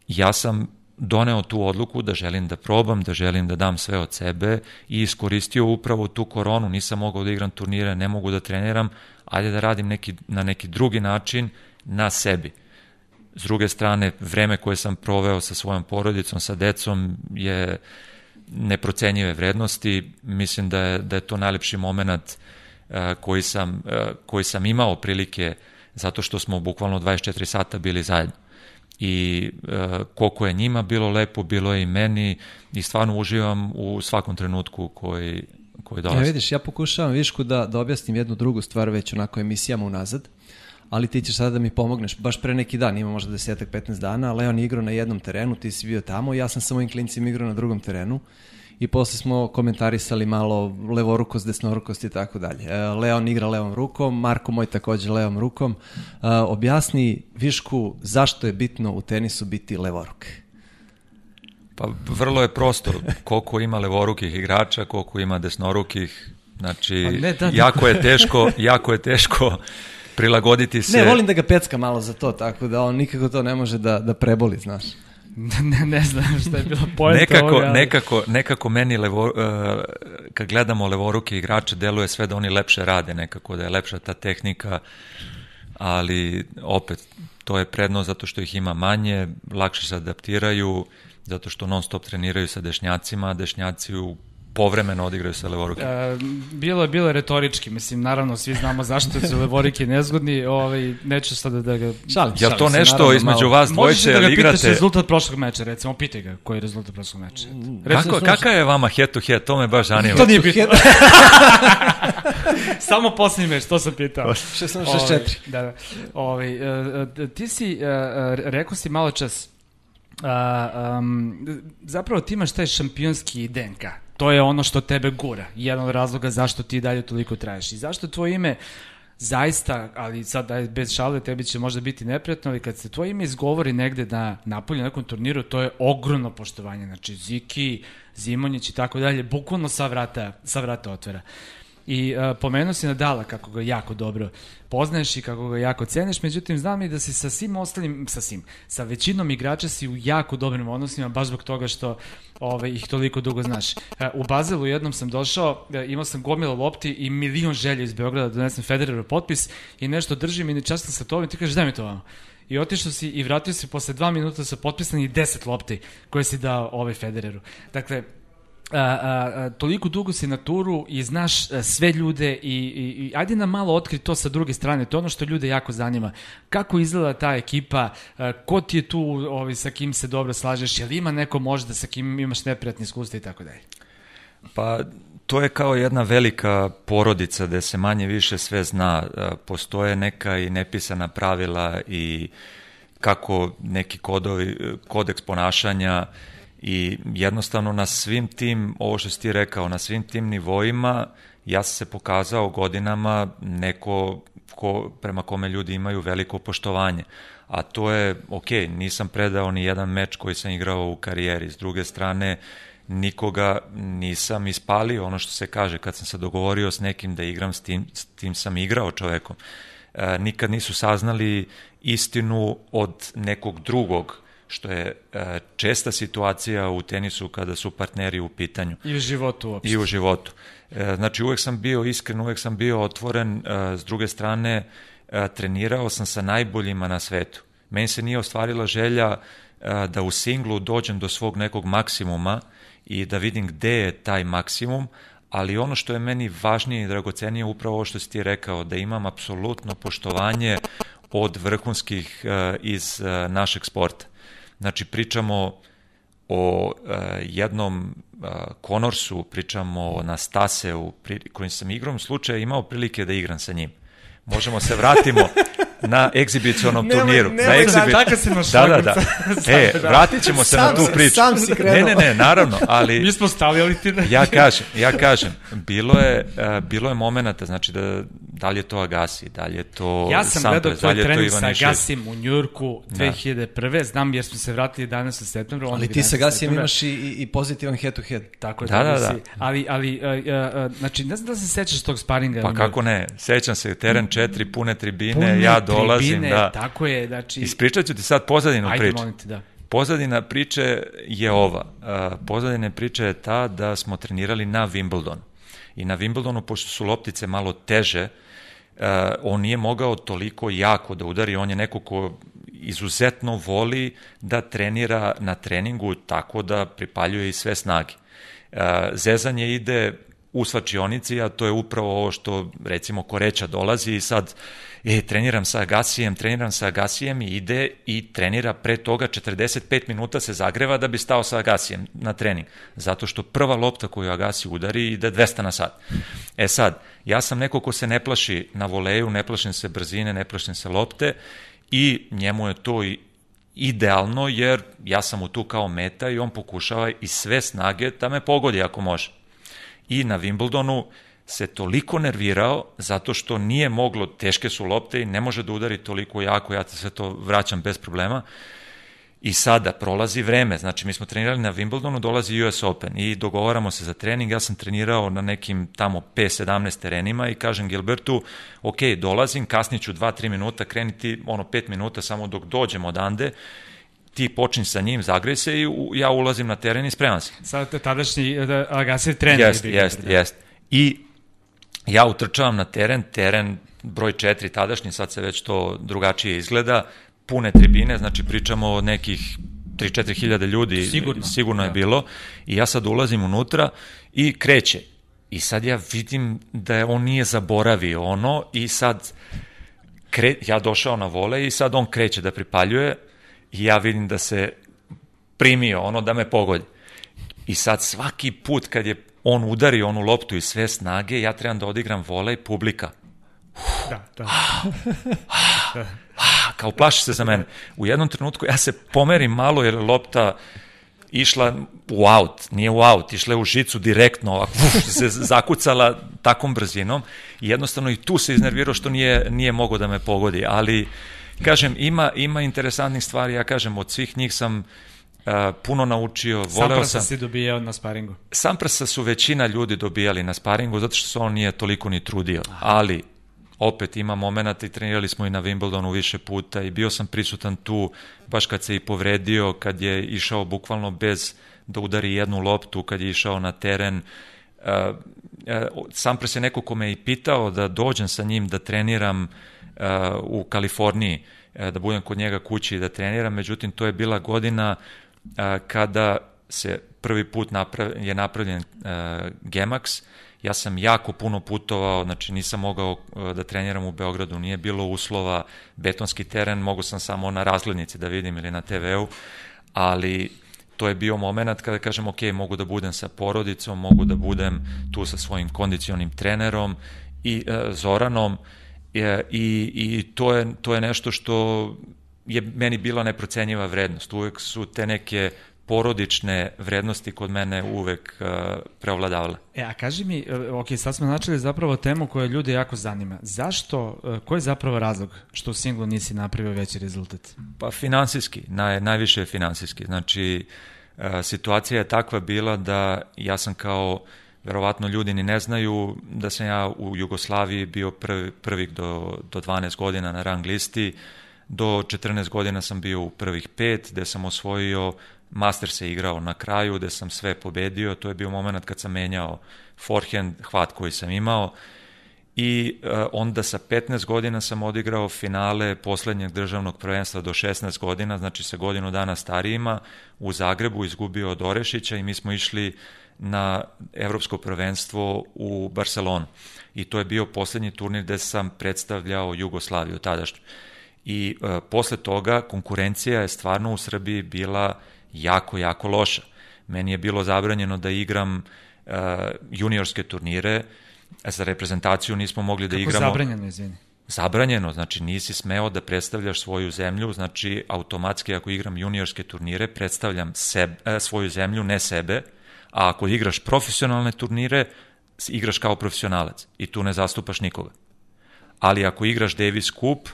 ja sam doneo tu odluku da želim da probam, da želim da dam sve od sebe i iskoristio upravo tu koronu, nisam mogao da igram turnire, ne mogu da treniram, ajde da radim neki, na neki drugi način na sebi. S druge strane, vreme koje sam proveo sa svojom porodicom, sa decom je neprocenjive vrednosti. Mislim da je, da je to najlepši moment uh, koji, sam, uh, koji sam imao prilike zato što smo bukvalno 24 sata bili zajedno i e, koliko je njima bilo lepo, bilo je i meni i stvarno uživam u svakom trenutku koji, koji dolazi. Ja vidiš, ja pokušavam Višku da, da objasnim jednu drugu stvar već onako emisijama unazad, ali ti ćeš sada da mi pomogneš. Baš pre neki dan, ima možda desetak, 15 dana, Leon je igrao na jednom terenu, ti si bio tamo, ja sam sa mojim klincima igrao na drugom terenu i posle smo komentarisali malo levorukost, desnorukost i tako dalje. E, Leon igra levom rukom, Marko moj takođe levom rukom. E, objasni Višku zašto je bitno u tenisu biti levoruk. Pa vrlo je prosto koliko ima levorukih igrača, koliko ima desnorukih. Znači, pa ne, da, jako je teško, jako je teško prilagoditi se. Ne, volim da ga pecka malo za to, tako da on nikako to ne može da, da preboli, znaš. ne, ne znam šta je bila pojenta nekako, ovoga. Ali... Nekako, nekako meni, levo, uh, kad gledamo levoruke igrače, deluje sve da oni lepše rade nekako, da je lepša ta tehnika, ali opet, to je prednost zato što ih ima manje, lakše se adaptiraju, zato što non stop treniraju sa dešnjacima, dešnjaci u povremeno odigraju sa levoruke? E, bilo je bilo je retorički, mislim naravno svi znamo zašto su levorike nezgodni, ovaj neću sad da ga šalim. Jel to nešto naravno, između malo. vas dvojice da ga igrate? Možeš da rezultat prošlog meča, recimo pitaj ga koji je rezultat prošlog meča. Recimo, Kako, kakav je vama head to head? To me baš zanima. To nije pitao. Samo poslednji meč, to sam pitao. 16-64. Da, da. Ovaj, ti si, rekao si malo čas, Uh, um, zapravo ti imaš taj šampionski DNK. To je ono što tebe gura. Jedan od razloga zašto ti dalje toliko traješ. I zašto tvoje ime zaista, ali sad bez šale, tebi će možda biti neprijatno, ali kad se tvoje ime izgovori negde na napolju, na nekom turniru, to je ogromno poštovanje. Znači, Ziki, Zimonjić i tako dalje, bukvalno sa vrata, sa vrata otvera. I uh, pomenuo si Nadala kako ga jako dobro poznaješ i kako ga jako ceniš, međutim znam i da si sa svim ostalim, sa svim, sa većinom igrača si u jako dobrim odnosima, baš zbog toga što ove, ih toliko dugo znaš. Uh, u Bazelu jednom sam došao, uh, imao sam gomila lopti i milion želja iz Beograda da donesem Federerov potpis i nešto držim i nečastam sa tobom i ti kažeš daj mi to vamo i otišao si i vratio se posle dva minuta sa potpisanih 10 lopti koje si dao ovaj Federeru. Dakle, a, a, toliko dugo si na turu i znaš a, sve ljude i, i, i ajde nam malo otkri to sa druge strane, to je ono što ljude jako zanima. Kako izgleda ta ekipa, a, ko ti je tu ovi, sa kim se dobro slažeš, je li ima neko možda sa kim imaš neprijatne iskustva i tako dalje? Pa to je kao jedna velika porodica gde se manje više sve zna. Postoje neka i nepisana pravila i kako neki kodovi, kodeks ponašanja i jednostavno na svim tim, ovo što si ti rekao, na svim tim nivoima ja sam se pokazao godinama neko ko, prema kome ljudi imaju veliko poštovanje. A to je, ok, nisam predao ni jedan meč koji sam igrao u karijeri. S druge strane, nikoga nisam ispalio, ono što se kaže, kad sam se dogovorio s nekim da igram s tim, s tim sam igrao čovekom. E, nikad nisu saznali istinu od nekog drugog što je e, česta situacija u tenisu kada su partneri u pitanju. I u životu uopšte. I u životu. E, znači uvek sam bio iskren, uvek sam bio otvoren, e, s druge strane trenirao sam sa najboljima na svetu. Meni se nije ostvarila želja da u singlu dođem do svog nekog maksimuma i da vidim gde je taj maksimum, ali ono što je meni važnije i dragocenije upravo ovo što si ti rekao, da imam apsolutno poštovanje od vrhunskih iz našeg sporta. Znači, pričamo o uh, jednom uh, Konorsu, pričamo o Nastaseu, pri, kojim sam igrom slučaja imao prilike da igram sa njim. Možemo se vratimo na egzibicionom turniru. Nemoj, na egzibi... da, se na da, da, da. E, vratit ćemo se sam, na tu priču. Sam si krenuo. Ne, ne, ne, naravno, ali... Mi smo stali, ali ti ne. ja kažem, ja kažem, bilo je, uh, bilo je momenta, znači da, da li je to Agassi, da li je to Ja sam gledao tvoj trening sa Agassijem u Njurku 2001. Da. Znam jer smo se vratili danas u septembru. Ali ti sa Agassijem imaš i, i pozitivan head to head. Tako je, da, da, da. Ali, ali uh, uh, znači, ne znam da se sećaš tog sparinga. Pa kako ne, sećam se, teren četiri, pune tribine, pune ja dolazim, tribine, da. tako je, znači... Ispričat ću ti sad pozadinu Ajde, priču. Ajde, molim te, da. Pozadina priče je ova. Pozadina priče je ta da smo trenirali na Wimbledon. I na Wimbledonu, pošto su loptice malo teže, on nije mogao toliko jako da udari, on je neko ko izuzetno voli da trenira na treningu tako da pripaljuje i sve snage. Zezanje ide u svačionici, a to je upravo ovo što recimo Koreća dolazi i sad e, treniram sa Agasijem, treniram sa Agasijem i ide i trenira pre toga 45 minuta se zagreva da bi stao sa Agasijem na trening. Zato što prva lopta koju Agasi udari ide 200 na sat. E sad, ja sam neko ko se ne plaši na voleju, ne plašim se brzine, ne plašim se lopte i njemu je to i idealno jer ja sam mu tu kao meta i on pokušava i sve snage da me pogodi ako može i na Wimbledonu se toliko nervirao zato što nije moglo, teške su lopte i ne može da udari toliko jako, ja sve to vraćam bez problema. I sada prolazi vreme, znači mi smo trenirali na Wimbledonu, dolazi US Open i dogovaramo se za trening, ja sam trenirao na nekim tamo P17 terenima i kažem Gilbertu, ok, dolazim, kasniću 2-3 minuta, kreniti ono 5 minuta samo dok dođem odande, ti počni sa njim, zagrej se i u, ja ulazim na teren i spreman se. Sad tadašnji da, Agassi trener. Jest, jest, da. jest. I ja utrčavam na teren, teren broj 4 tadašnji, sad se već to drugačije izgleda, pune tribine, znači pričamo o nekih 3-4 hiljade ljudi, sigurno, sigurno je da. bilo, i ja sad ulazim unutra i kreće. I sad ja vidim da je on nije zaboravio ono i sad kre, ja došao na vole i sad on kreće da pripaljuje i ja vidim da se primio ono da me pogodi. I sad svaki put kad je on udari onu loptu iz sve snage, ja trebam da odigram vola i publika. Da, da. Kao plaši se za mene. U jednom trenutku ja se pomerim malo jer lopta išla u aut, nije u aut, išla je u žicu direktno, ovako, uf, se zakucala takom brzinom i jednostavno i tu se iznervirao što nije, nije mogo da me pogodi, ali kažem, ima, ima interesantnih stvari, ja kažem, od svih njih sam uh, puno naučio, voleo sam... Samprasa si dobijao na sparingu? Samprasa su većina ljudi dobijali na sparingu, zato što se on nije toliko ni trudio, Aha. ali opet ima momenta i trenirali smo i na Wimbledonu više puta i bio sam prisutan tu baš kad se i povredio, kad je išao bukvalno bez da udari jednu loptu, kad je išao na teren. Sam pre se neko ko me i pitao da dođem sa njim da treniram u Kaliforniji, da budem kod njega kući i da treniram, međutim to je bila godina kada se prvi put naprav, je napravljen Gemax, ja sam jako puno putovao, znači nisam mogao da treniram u Beogradu, nije bilo uslova, betonski teren, mogu sam samo na razglednici da vidim ili na TV-u, ali to je bio moment kada kažem ok, mogu da budem sa porodicom, mogu da budem tu sa svojim kondicionim trenerom i e, Zoranom e, i, i to, je, to je nešto što je meni bila neprocenjiva vrednost. Uvek su te neke porodične vrednosti kod mene uvek uh, preovladavale. E, a kaži mi, uh, ok, sad smo načeli zapravo temu koja ljude jako zanima. Zašto, uh, koji je zapravo razlog što u singlu nisi napravio veći rezultat? Pa finansijski, naj, najviše je finansijski. Znači, uh, situacija je takva bila da ja sam kao verovatno ljudi ni ne znaju da sam ja u Jugoslaviji bio prvi, prvih do, do 12 godina na rang listi, do 14 godina sam bio u prvih pet, gde sam osvojio Master se igrao na kraju gde sam sve pobedio, to je bio moment kad sam menjao forehand, hvat koji sam imao i uh, onda sa 15 godina sam odigrao finale poslednjeg državnog prvenstva do 16 godina, znači sa godinu dana starijima u Zagrebu, izgubio od Orešića i mi smo išli na evropsko prvenstvo u Barcelonu. I to je bio poslednji turnir gde sam predstavljao Jugoslaviju tadašnju. I uh, posle toga konkurencija je stvarno u Srbiji bila jako, jako loša. Meni je bilo zabranjeno da igram uh, juniorske turnire, za reprezentaciju nismo mogli da Kako igramo... Kako zabranjeno, izvini? Zabranjeno, znači nisi smeo da predstavljaš svoju zemlju, znači automatski ako igram juniorske turnire predstavljam sebe, svoju zemlju, ne sebe, a ako igraš profesionalne turnire, igraš kao profesionalac i tu ne zastupaš nikoga. Ali ako igraš Davis Cup,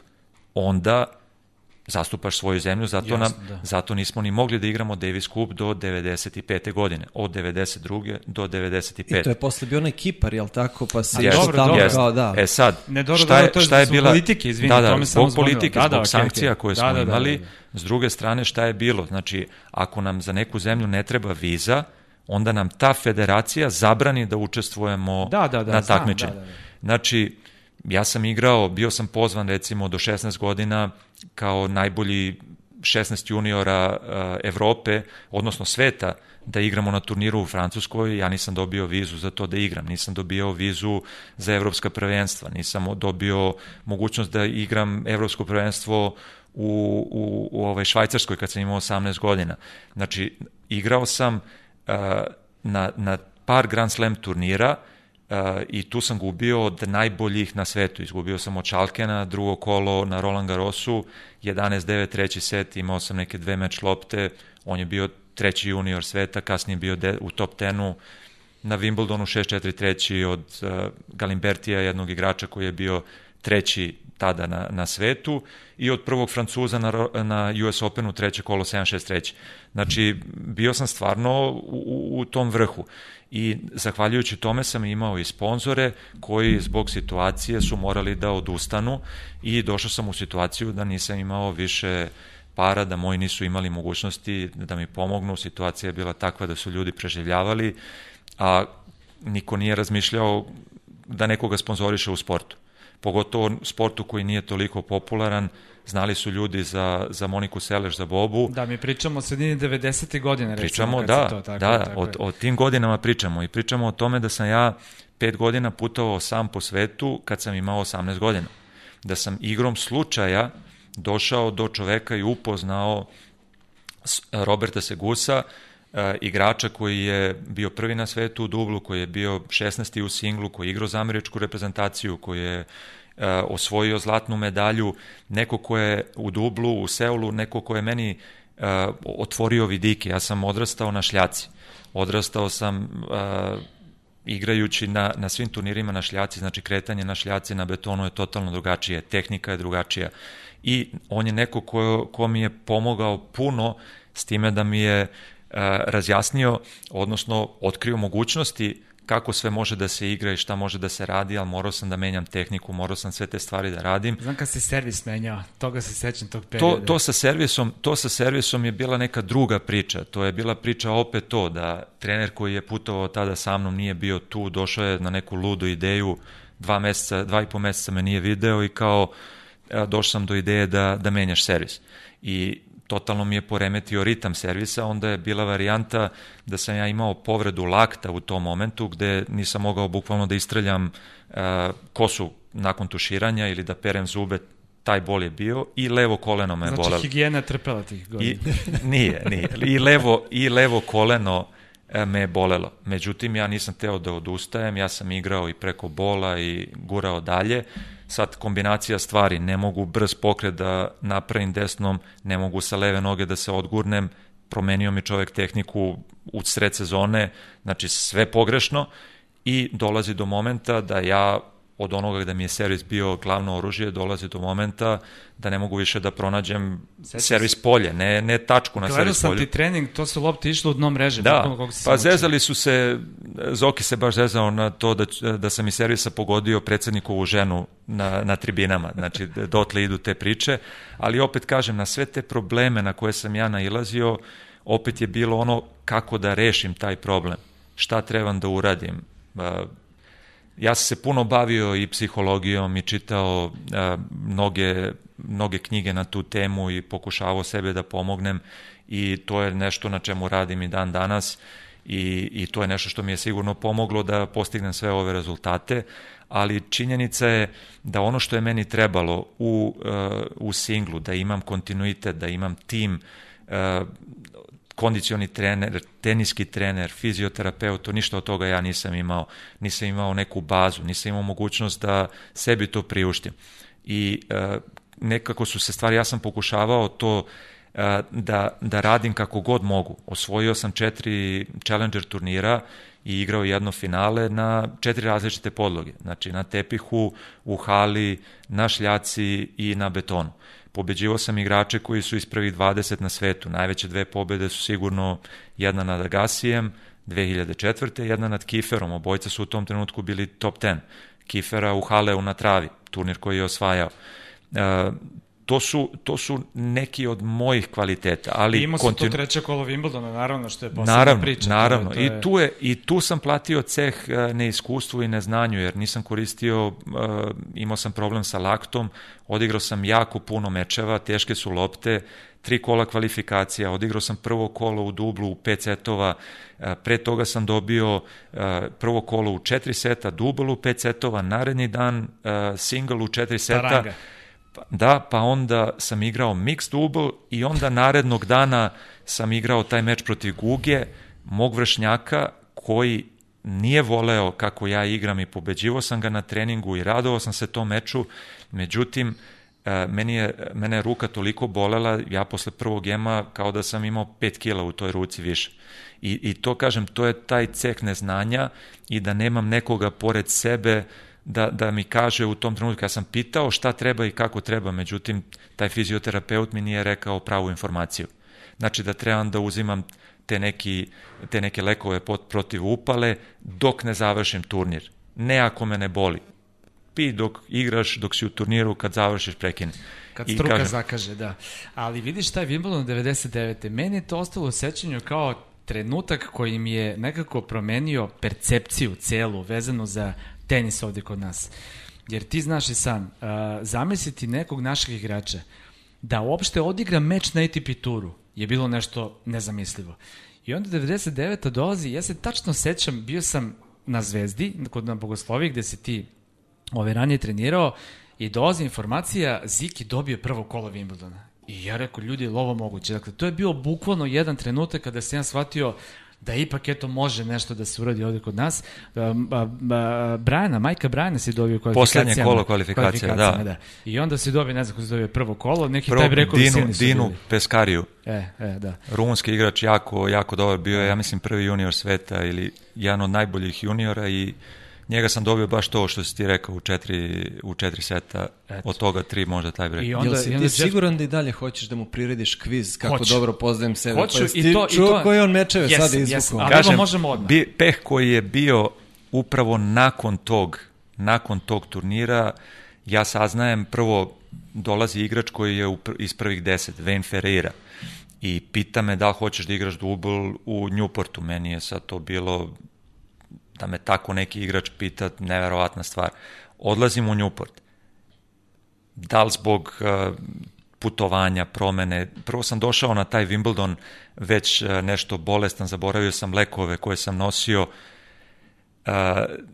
onda zastupaš svoju zemlju, zato, Jasne, nam, da. zato nismo ni mogli da igramo Davis Cup do 95. godine, od 92. do 95. I to je posle bio onaj Kipar, jel tako? Pa se yes, dobro, dobro. Kao, da. E sad, ne, dobro, šta je, šta je bila... politike, izvini, da, da, tome zbog politike, da, da, zbog okay, sankcija okay. koje smo da, da, imali, da, da, da. s druge strane šta je bilo? Znači, ako nam za neku zemlju ne treba viza, onda nam ta federacija zabrani da učestvujemo da, da, da, na takmičenju. Da, da, da. Znači, ja sam igrao, bio sam pozvan recimo do 16 godina kao najbolji 16 juniora uh, Evrope, odnosno sveta, da igramo na turniru u Francuskoj, ja nisam dobio vizu za to da igram, nisam dobio vizu za evropska prvenstva, nisam dobio mogućnost da igram evropsko prvenstvo u, u, u ovaj Švajcarskoj kad sam imao 18 godina. Znači, igrao sam uh, na, na par Grand Slam turnira, uh, i tu sam gubio od najboljih na svetu. Izgubio sam od Čalkena, drugo kolo na Roland Garrosu, 11-9, treći set, imao sam neke dve meč lopte, on je bio treći junior sveta, kasnije bio de, u top 10-u, na Wimbledonu 6-4 treći od uh, Galimbertija, jednog igrača koji je bio treći tada na, na svetu i od prvog Francuza na, na US Openu treće kolo 7-6 treći. Znači, bio sam stvarno u, u tom vrhu i zahvaljujući tome sam imao i sponzore koji zbog situacije su morali da odustanu i došao sam u situaciju da nisam imao više para, da moji nisu imali mogućnosti da mi pomognu, situacija je bila takva da su ljudi preživljavali, a niko nije razmišljao da nekoga sponzoriše u sportu. Pogotovo sportu koji nije toliko popularan, znali su ljudi za, za Moniku Seleš, za Bobu. Da, mi pričamo o sredini 90. godine. Pričamo, recimo, da, to, tako, da, tako o, o tim godinama pričamo i pričamo o tome da sam ja pet godina putovao sam po svetu kad sam imao 18 godina. Da sam igrom slučaja došao do čoveka i upoznao Roberta Segusa, e, igrača koji je bio prvi na svetu u dublu, koji je bio 16. u singlu, koji je igrao za američku reprezentaciju, koji je osvojio zlatnu medalju, neko ko je u dublu, u Seulu, neko ko je meni e, otvorio vidike. Ja sam odrastao na šljaci. Odrastao sam igrajući na, na svim turnirima na šljaci, znači kretanje na šljaci na betonu je totalno drugačije, tehnika je drugačija i on je neko ko, ko mi je pomogao puno s time da mi je razjasnio, odnosno otkrio mogućnosti kako sve može da se igra i šta može da se radi, ali morao sam da menjam tehniku, morao sam sve te stvari da radim. Znam kad se servis menjao, toga se sećam tog perioda. To, to, sa servisom, to sa servisom je bila neka druga priča, to je bila priča opet to, da trener koji je putovao tada sa mnom nije bio tu, došao je na neku ludu ideju, dva meseca, dva i po meseca me nije video i kao došao sam do ideje da, da menjaš servis. I totalno mi je poremetio ritam servisa, onda je bila varijanta da sam ja imao povredu lakta u tom momentu gde nisam mogao bukvalno da istreljam uh, kosu nakon tuširanja ili da perem zube, taj bol je bio i levo koleno me znači, bolelo. Znači higijena je trpela tih godina. I, nije, nije. I levo, I levo koleno e, me je bolelo. Međutim, ja nisam teo da odustajem, ja sam igrao i preko bola i gurao dalje sad kombinacija stvari, ne mogu brz pokret da napravim desnom, ne mogu sa leve noge da se odgurnem, promenio mi čovek tehniku u sred sezone, znači sve pogrešno i dolazi do momenta da ja od onoga gde mi je servis bio glavno oružje, dolazi do momenta da ne mogu više da pronađem Sećam servis polje, ne, ne tačku na servis polje. Gledao sam ti trening, to su lopte išlo u dno mreže. Da, pa zezali su se, Zoki se baš zezao na to da, da sam iz servisa pogodio predsednikovu ženu na, na tribinama, znači dotle idu te priče, ali opet kažem, na sve te probleme na koje sam ja nailazio, opet je bilo ono kako da rešim taj problem, šta trebam da uradim, Ja sam se puno bavio i psihologijom i čitao a, mnoge, mnoge knjige na tu temu i pokušavao sebe da pomognem i to je nešto na čemu radim i dan danas i, i to je nešto što mi je sigurno pomoglo da postignem sve ove rezultate, ali činjenica je da ono što je meni trebalo u, uh, u singlu, da imam kontinuitet, da imam tim, uh, kondicioni trener, teniski trener, fizioterapeut, to ništa od toga ja nisam imao. Nisam imao neku bazu, nisam imao mogućnost da sebi to priuštim. I e, nekako su se stvari, ja sam pokušavao to e, da, da radim kako god mogu. Osvojio sam četiri Challenger turnira i igrao jedno finale na četiri različite podloge. Znači na tepihu, u hali, na šljaci i na betonu pobeđivao sam igrače koji su iz prvih 20 na svetu. Najveće dve pobede su sigurno jedna nad Agasijem 2004. jedna nad Kiferom. Obojca su u tom trenutku bili top 10. Kifera u Haleu na travi, turnir koji je osvajao. E, to su, to su neki od mojih kvaliteta. Ali imao sam kontinu... to treće kolo Wimbledona, naravno, što je posebna naravno, priča. Naravno, to je, to je... I, tu je, i tu sam platio ceh e, neiskustvu i neznanju, jer nisam koristio, uh, imao sam problem sa laktom, odigrao sam jako puno mečeva, teške su lopte, tri kola kvalifikacija, odigrao sam prvo kolo u dublu u pet setova, e, pre toga sam dobio prvo kolo u četiri seta, dubl u pet setova, naredni dan single u četiri seta. Taranga da, pa onda sam igrao mixed double i onda narednog dana sam igrao taj meč protiv Guge, mog vršnjaka koji nije voleo kako ja igram i pobeđivo sam ga na treningu i radovao sam se tom meču, međutim, e, meni je, mene je ruka toliko bolela, ja posle prvog gema kao da sam imao 5 kila u toj ruci više. I, I to, kažem, to je taj ceh neznanja i da nemam nekoga pored sebe da, da mi kaže u tom trenutku, ja sam pitao šta treba i kako treba, međutim, taj fizioterapeut mi nije rekao pravu informaciju. Znači da trebam da uzimam te, neki, te neke lekove pot, protiv upale dok ne završim turnir. Ne ako me ne boli. pi dok igraš, dok si u turniru, kad završiš prekine. Kad struka kažem, zakaže, da. Ali vidiš taj Wimbledon 99. Meni je to ostalo u sećanju kao trenutak koji mi je nekako promenio percepciju celu vezano za tenis ovde kod nas. Jer ti znaš i sam, uh, zamisliti nekog našeg igrača da uopšte odigra meč na ATP turu je bilo nešto nezamislivo. I onda 99. dolazi, ja se tačno sećam, bio sam na Zvezdi, kod na Bogosloviji gde si ti ove ranije trenirao i dolazi informacija Ziki dobio prvo kolo Wimbledona. I ja rekao, ljudi, je ovo moguće? Dakle, to je bio bukvalno jedan trenutak kada sam ja shvatio da ipak eto može nešto da se uradi ovde kod nas. Brajana, majka Brajana si dobio kvalifikacijama. Poslednje kolo kvalifikacija, da. da. I onda si dobio, ne znam ko si dobio prvo kolo, neki prvo, taj rekao Dinu, Dinu Peskariju. E, e, da. Rumunski igrač jako, jako dobar bio je, ja mislim, prvi junior sveta ili jedan od najboljih juniora i njega sam dobio baš to što si ti rekao u četiri, u četiri seta, Eto. od toga tri možda taj brek. I onda, Jel si ti Jeff... siguran da i dalje hoćeš da mu prirediš kviz kako Hoću. dobro poznajem sebe? Hoću pa i to... Čuo i to... koji on mečeve yes, sada izvukao? Yes, ali Kažem, možemo odmah. Bi, peh koji je bio upravo nakon tog, nakon tog turnira, ja saznajem prvo dolazi igrač koji je iz prvih deset, Wayne Ferreira, i pita me da hoćeš da igraš dubl u Newportu. Meni je sad to bilo da me tako neki igrač pita, neverovatna stvar. Odlazim u Newport. Da li zbog uh, putovanja, promene. Prvo sam došao na taj Wimbledon već uh, nešto bolestan, zaboravio sam lekove koje sam nosio uh,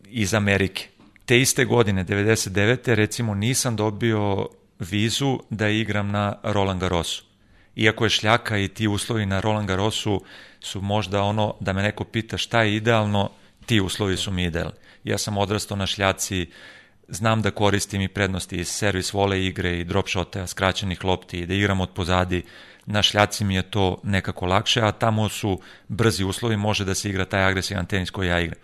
iz Amerike. Te iste godine, 99. recimo nisam dobio vizu da igram na Roland Garrosu. Iako je šljaka i ti uslovi na Roland Garrosu su možda ono da me neko pita šta je idealno, ti uslovi su mi idealni. Ja sam odrastao na šljaci, znam da koristim i prednosti iz servis vole igre i drop shota, skraćenih lopti da igram od pozadi, na šljaci mi je to nekako lakše, a tamo su brzi uslovi, može da se igra taj agresivan tenis koji ja igram.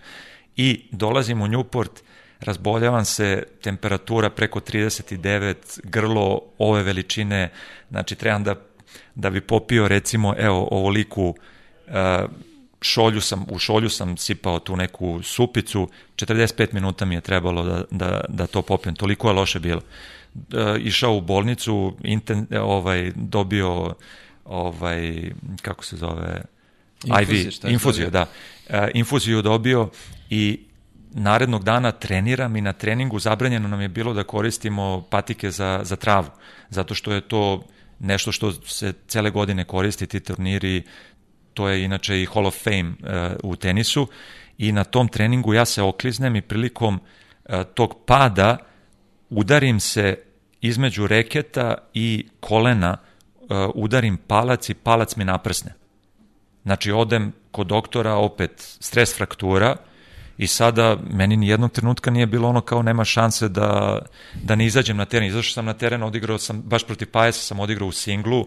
I dolazim u Newport, razboljavam se, temperatura preko 39, grlo ove veličine, znači trebam da, da bi popio recimo, evo, ovoliku uh, šolju sam, u šolju sam sipao tu neku supicu, 45 minuta mi je trebalo da, da, da to popijem, toliko je loše bilo. E, išao u bolnicu, inten, ovaj, dobio ovaj, kako se zove, Infuzije, IV, infuziju, da. E, infuziju dobio i narednog dana treniram i na treningu zabranjeno nam je bilo da koristimo patike za, za travu, zato što je to nešto što se cele godine koristi, ti turniri, to je inače i Hall of Fame uh, u tenisu i na tom treningu ja se okliznem i prilikom uh, tog pada udarim se između reketa i kolena uh, udarim palac i palac mi naprsne. Znači odem kod doktora opet stres fraktura i sada meni ni jednog trenutka nije bilo ono kao nema šanse da, da ne izađem na teren. Izašao sam na teren, odigrao sam, baš protiv Pajesa sam odigrao u singlu,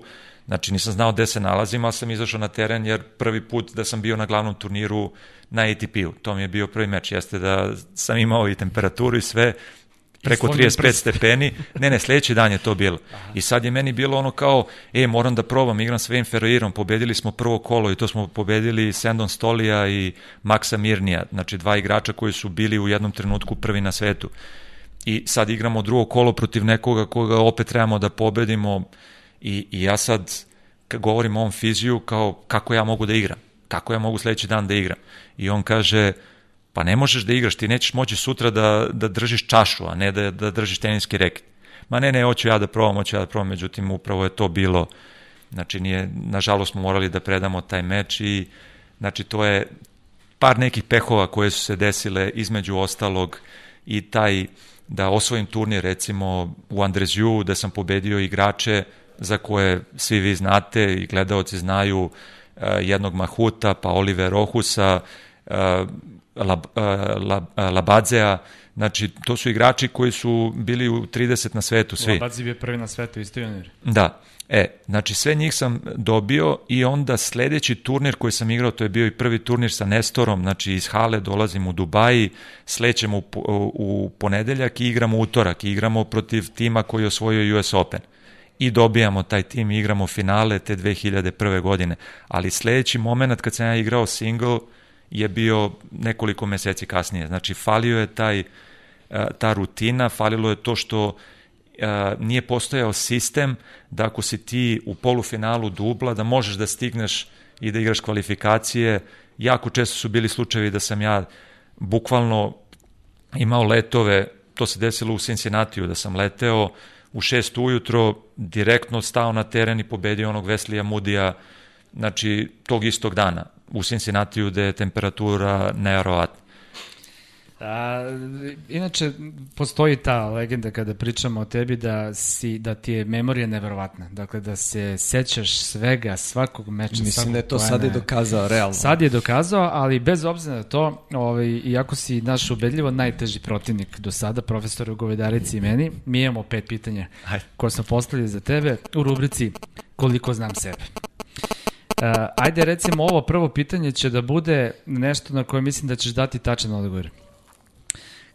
Znači nisam znao gde se nalazim, ali sam izašao na teren jer prvi put da sam bio na glavnom turniru na ATP-u. To mi je bio prvi meč. Jeste da sam imao i temperaturu i sve, preko 35 prst. stepeni. Ne, ne, sledeći dan je to bilo. Aha. I sad je meni bilo ono kao, e, moram da probam, igram Wayne Ferreirom, pobedili smo prvo kolo i to smo pobedili Sandon Stolija i Maxa Mirnija, znači dva igrača koji su bili u jednom trenutku prvi na svetu. I sad igramo drugo kolo protiv nekoga koga opet trebamo da pobedimo, I, i ja sad kad govorim o ovom fiziju kao kako ja mogu da igram, kako ja mogu sledeći dan da igram. I on kaže, pa ne možeš da igraš, ti nećeš moći sutra da, da držiš čašu, a ne da, da držiš teniski reket. Ma ne, ne, hoću ja da probam, hoću ja da probam, međutim upravo je to bilo, znači nije, nažalost smo morali da predamo taj meč i znači to je par nekih pehova koje su se desile između ostalog i taj da osvojim turnir recimo u Andrezju da sam pobedio igrače za koje svi vi znate i gledaoci znaju e, jednog Mahuta, pa Oliver Rohusa, e, Lab, e, Lab, Labadzea, znači to su igrači koji su bili u 30 na svetu svi. Labadze bio prvi na svetu, isto junior. Da, e, znači sve njih sam dobio i onda sledeći turnir koji sam igrao, to je bio i prvi turnir sa Nestorom, znači iz Hale dolazim u Dubaji, slećemo u, u ponedeljak i igramo utorak, i igramo protiv tima koji je osvojio US Open i dobijamo taj tim i igramo finale te 2001. godine. Ali sledeći moment kad sam ja igrao single je bio nekoliko meseci kasnije. Znači, falio je taj ta rutina, falilo je to što nije postojao sistem da ako si ti u polufinalu dubla, da možeš da stigneš i da igraš kvalifikacije. Jako često su bili slučajevi da sam ja bukvalno imao letove, to se desilo u Cincinnatiju, da sam leteo u šest ujutro, direktno stao na teren i pobedio onog Veslija Mudija, znači tog istog dana u Cincinnatiju gde je temperatura neverovatna. A, inače, postoji ta legenda kada pričamo o tebi da, si, da ti je memorija neverovatna. Dakle, da se sećaš svega, svakog meča. Mislim svakog da je to sad i dokazao, realno. Sad je dokazao, ali bez obzira na to, ovaj, iako si naš ubedljivo najteži protivnik do sada, profesor Govedarici i meni, mi imamo pet pitanja Ajde. koje smo postavili za tebe u rubrici Koliko znam sebe. Uh, ajde recimo ovo prvo pitanje će da bude nešto na koje mislim da ćeš dati tačan odgovor.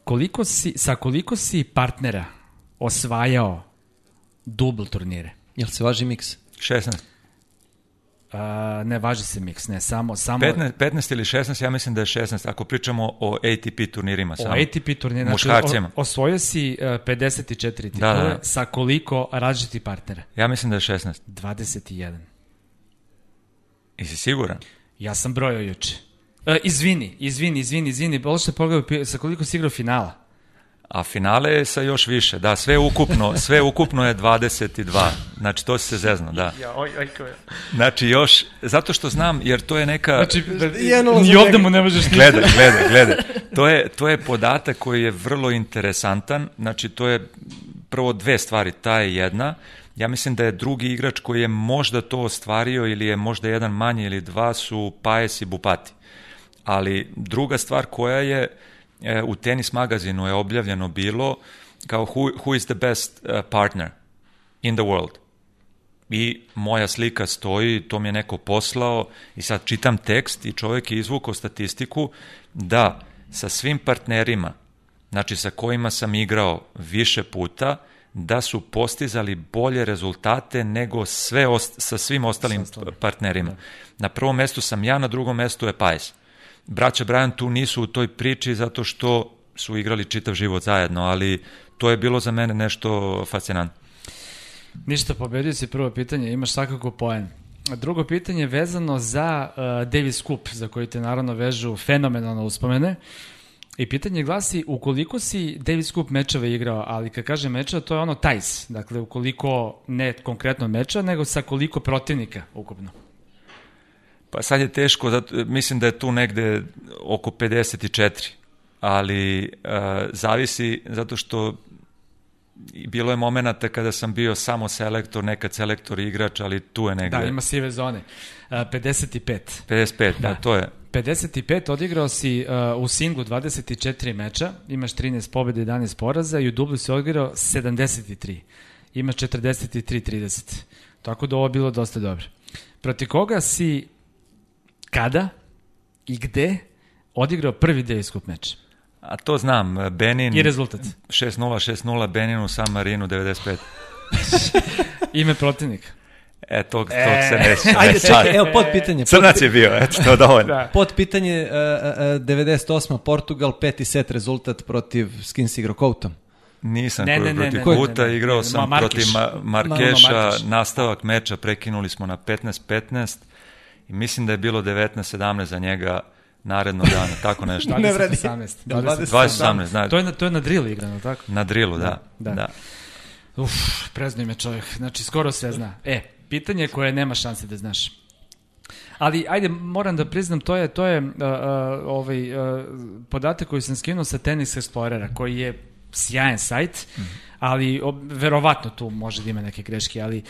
Koliko si, sa koliko si partnera osvajao dubl turnire? Jel se važi miks? 16. Uh, ne važi se miks, ne, samo... samo 15, 15 ili 16, ja mislim da je 16, ako pričamo o ATP turnirima O samo. ATP turnire, znači o, osvojio si uh, 54 titule Da, da, da. sa koliko različitih partnera? Ja mislim da je 16. 21. I si siguran? Ja sam brojao juče. Uh, izvini, izvini, izvini, izvini, ovo što pogledaj sa koliko si igrao finala? A finale je sa još više, da, sve ukupno, sve ukupno je 22, znači to si se zezno, da. Znači još, zato što znam, jer to je neka... Znači, ulaz ni ovde mu ne možeš ništa. Gledaj, gledaj, gledaj. To je, to je podatak koji je vrlo interesantan. Znači, to je prvo dve stvari. Ta je jedna. Ja mislim da je drugi igrač koji je možda to ostvario ili je možda jedan manje ili dva su Pajes i Bupati. Ali druga stvar koja je e, u tenis magazinu je objavljeno bilo kao who, who is the best uh, partner in the world i moja slika stoji, to mi je neko poslao i sad čitam tekst i čovjek je izvukao statistiku da sa svim partnerima, znači sa kojima sam igrao više puta, da su postizali bolje rezultate nego sve ost sa svim ostalim ostalim. partnerima. Na prvom mestu sam ja, na drugom mestu je Pajs. Braća Brian tu nisu u toj priči zato što su igrali čitav život zajedno, ali to je bilo za mene nešto fascinantno. Ništa, pobedio si prvo pitanje, imaš svakako poen. Drugo pitanje je vezano za uh, Davis Cup, za koji te naravno vežu fenomenalno uspomene. I pitanje glasi, ukoliko si Davis Cup mečeva igrao, ali kad kažem mečeva, to je ono tajs. Dakle, ukoliko ne konkretno meča, nego sa koliko protivnika ukupno. Pa sad je teško, zato, mislim da je tu negde oko 54, ali uh, zavisi zato što bilo je momenata kada sam bio samo selektor, nekad selektor i igrač, ali tu je negde. Da, ima sive zone. Uh, 55. 55, da, Da. to je. 55 odigrao si uh, u singlu 24 meča, imaš 13 pobjeda i 11 poraza i u dublu si odigrao 73. Imaš 43-30. Tako da ovo bilo dosta dobro. Proti koga si kada i gde odigrao prvi Davis Cup meč? A to znam, Benin I rezultat. 6-0, 6-0, Benin u San Marinu 95. Ime protivnika. E, tog, tog se ne sjećam. Ajde, E, čekaj, evo pod pitanje. Pod, Crnac je bio, eto, to je dovoljno. Da. pod pitanje uh, uh, 98. Portugal, peti set rezultat protiv Skins igro Koutom. Nisam Ne, ne, ne, protiv ne, Kuta, ne, ne, ne. igrao Ma- sam Markeš. protiv Ma Markeša, Markeš. nastavak meča, prekinuli smo na 15-15 i mislim da je bilo 19-17 za njega narednog dana, tako nešto. Ne vredi. 20-18. Jel 20. 20-18, znači, To je na, to je na drill igrano, tako? na drilu, da. Da, da. da. Uf, preznoj me čovjek. Znači, skoro sve zna. E, pitanje koje nema šanse da znaš. Ali, ajde, moram da priznam, to je, to je uh, uh, ovaj, uh, podatak koji sam skinuo sa Tennis Explorera, koji je sjajan sajt, mm -hmm. ali o, verovatno tu može da ima neke greške, ali uh,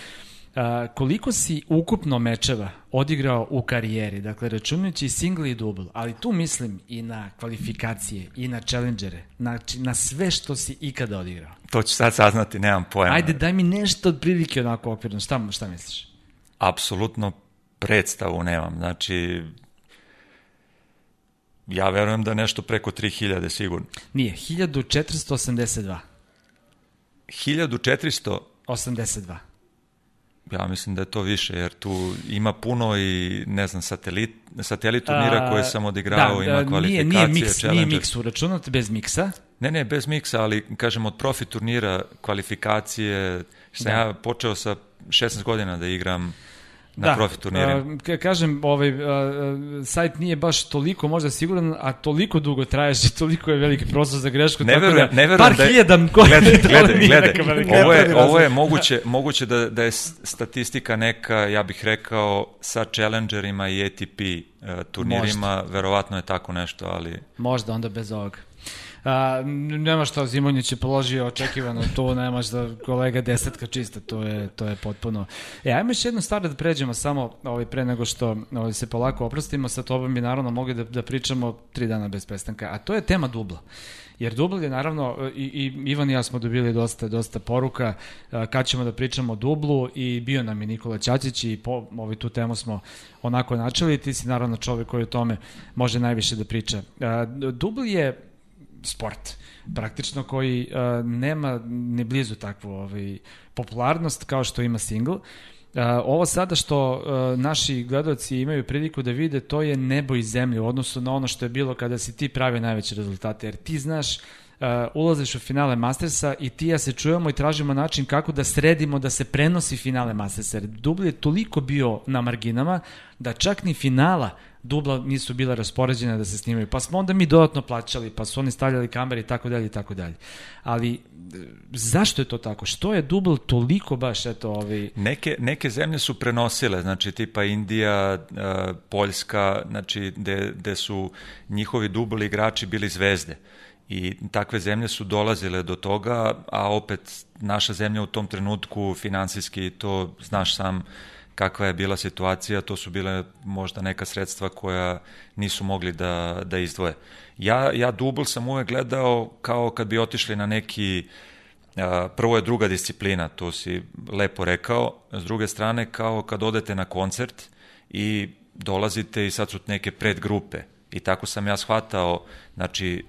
koliko si ukupno mečeva odigrao u karijeri, dakle računajući single i double, ali tu mislim i na kvalifikacije, i na challengere, znači na sve što si ikada odigrao. To ću sad saznati, nemam pojma. Ajde, daj mi nešto od prilike onako okvirno, šta, šta misliš? Apsolutno predstavu nemam, znači ja verujem da nešto preko 3000 sigurno. Nije, 1482. 1400 82. Ja mislim da je to više, jer tu ima puno i, ne znam, satelit, satelit turnira koje sam odigrao, da, ima kvalifikacije, Nije, nije miks, nije miks uračunat bez miksa. Ne, ne, bez miksa, ali kažem od profi turnira, kvalifikacije, što da. ja počeo sa 16 godina da igram na da, profi turnirima. Uh, kažem, ovaj, uh, sajt nije baš toliko možda siguran, a toliko dugo traješ i toliko je veliki prostor za grešku. Ne verujem, da, ne verujem par da je, hiljada glede, glede, glede, ovo je, ovo je moguće, moguće da, da je statistika neka, ja bih rekao, sa Challengerima i ATP uh, turnirima, možda. verovatno je tako nešto, ali... Možda, onda bez ovoga. A, nema šta, Zimonjić je položio očekivano to, nemaš da kolega desetka čista, to je, to je potpuno. E, ajmo još jednu stvar da pređemo samo ovaj, pre nego što ovaj, se polako oprostimo, sa tobom bi naravno mogli da, da pričamo tri dana bez prestanka, a to je tema dubla. Jer dubl je naravno, i, i Ivan i ja smo dobili dosta, dosta poruka kad ćemo da pričamo o dublu i bio nam je Nikola Ćačić i po ovaj, tu temu smo onako načeli, ti si naravno čovek koji o tome može najviše da priča. Dubl je sport praktično koji uh, nema ni blizu takvu ovaj, popularnost kao što ima single. Uh, ovo sada što uh, naši gledalci imaju priliku da vide, to je nebo i zemlje u odnosu na ono što je bilo kada si ti pravio najveće rezultate, jer ti znaš uh, ulaziš u finale Mastersa i ti ja se čujemo i tražimo način kako da sredimo da se prenosi finale Mastersa, jer Dubli je toliko bio na marginama da čak ni finala dubla nisu bila raspoređene da se snimaju, pa smo onda mi dodatno plaćali, pa su oni stavljali kamere i tako dalje i tako dalje. Ali zašto je to tako? Što je dubl toliko baš eto ovi Neke neke zemlje su prenosile, znači tipa Indija, Poljska, znači gde, gde su njihovi dubl igrači bili zvezde. I takve zemlje su dolazile do toga, a opet naša zemlja u tom trenutku finansijski to znaš sam kakva je bila situacija, to su bile možda neka sredstva koja nisu mogli da, da izdvoje. Ja, ja dubl sam uvek gledao kao kad bi otišli na neki, prvo je druga disciplina, to si lepo rekao, s druge strane kao kad odete na koncert i dolazite i sad su neke predgrupe. I tako sam ja shvatao, znači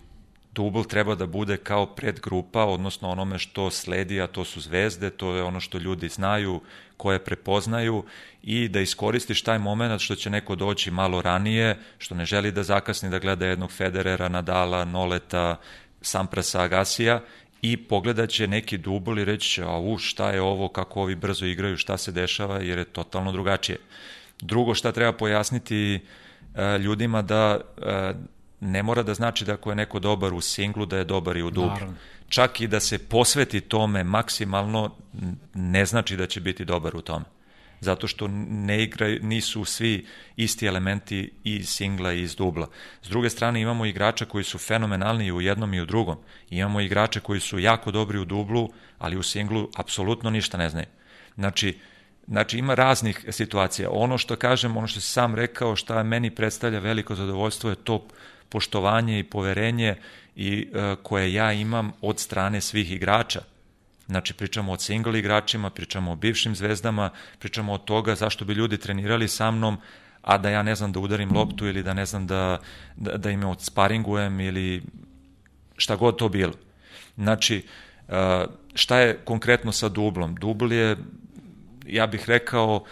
dubl treba da bude kao predgrupa, odnosno onome što sledi, a to su zvezde, to je ono što ljudi znaju, koje prepoznaju i da iskoristiš taj moment što će neko doći malo ranije, što ne želi da zakasni da gleda jednog Federera, Nadala, Noleta, Samprasa, Agasija i pogledat će neki dubl i reći a u, šta je ovo, kako ovi brzo igraju, šta se dešava, jer je totalno drugačije. Drugo šta treba pojasniti e, ljudima da e, ne mora da znači da ako je neko dobar u singlu, da je dobar i u dublu. Naravno. Čak i da se posveti tome maksimalno, ne znači da će biti dobar u tome. Zato što ne igra, nisu svi isti elementi i singla i iz dubla. S druge strane imamo igrača koji su fenomenalni i u jednom i u drugom. Imamo igrače koji su jako dobri u dublu, ali u singlu apsolutno ništa ne znaju. Znači, Znači ima raznih situacija. Ono što kažem, ono što sam rekao, šta meni predstavlja veliko zadovoljstvo je to poštovanje i poverenje i e, koje ja imam od strane svih igrača. Znači, pričamo o single igračima, pričamo o bivšim zvezdama, pričamo o toga zašto bi ljudi trenirali sa mnom, a da ja ne znam da udarim loptu ili da ne znam da, da, da im sparingujem ili šta god to bilo. Znači, e, šta je konkretno sa dublom? Dubl je, ja bih rekao,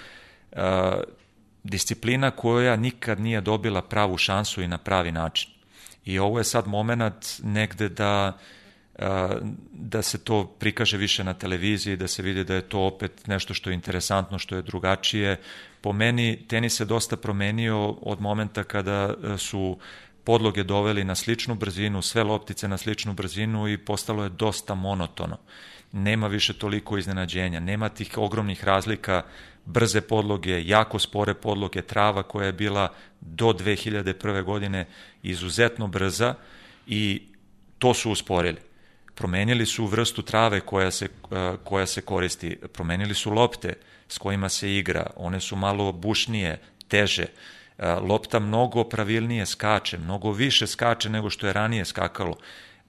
e, disciplina koja nikad nije dobila pravu šansu i na pravi način. I ovo je sad moment negde da da se to prikaže više na televiziji, da se vidi da je to opet nešto što je interesantno, što je drugačije. Po meni tenis se dosta promenio od momenta kada su podloge doveli na sličnu brzinu, sve loptice na sličnu brzinu i postalo je dosta monotono. Nema više toliko iznenađenja, nema tih ogromnih razlika brze podloge, jako spore podloge, trava koja je bila do 2001. godine izuzetno brza i to su usporili. Promenili su vrstu trave koja se, e, koja se koristi, promenili su lopte s kojima se igra, one su malo bušnije, teže, e, lopta mnogo pravilnije skače, mnogo više skače nego što je ranije skakalo.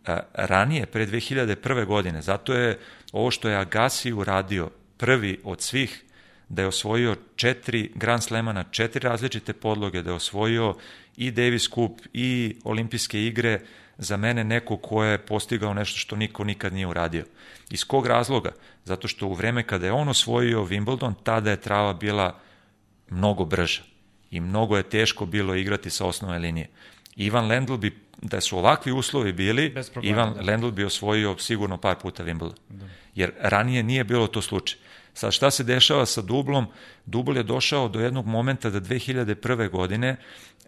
E, ranije, pre 2001. godine, zato je ovo što je Agassi uradio prvi od svih da je osvojio četiri Grand Slema na četiri različite podloge, da je osvojio i Davis Cup i olimpijske igre, za mene neko ko je postigao nešto što niko nikad nije uradio. Iz kog razloga? Zato što u vreme kada je on osvojio Wimbledon, tada je trava bila mnogo brža i mnogo je teško bilo igrati sa osnove linije. Ivan Lendl bi, da su ovakvi uslovi bili, Ivan da. Lendl bi osvojio sigurno par puta Wimbledon. Jer ranije nije bilo to slučaj. Sad šta se dešava sa dublom? Dubl je došao do jednog momenta da 2001. godine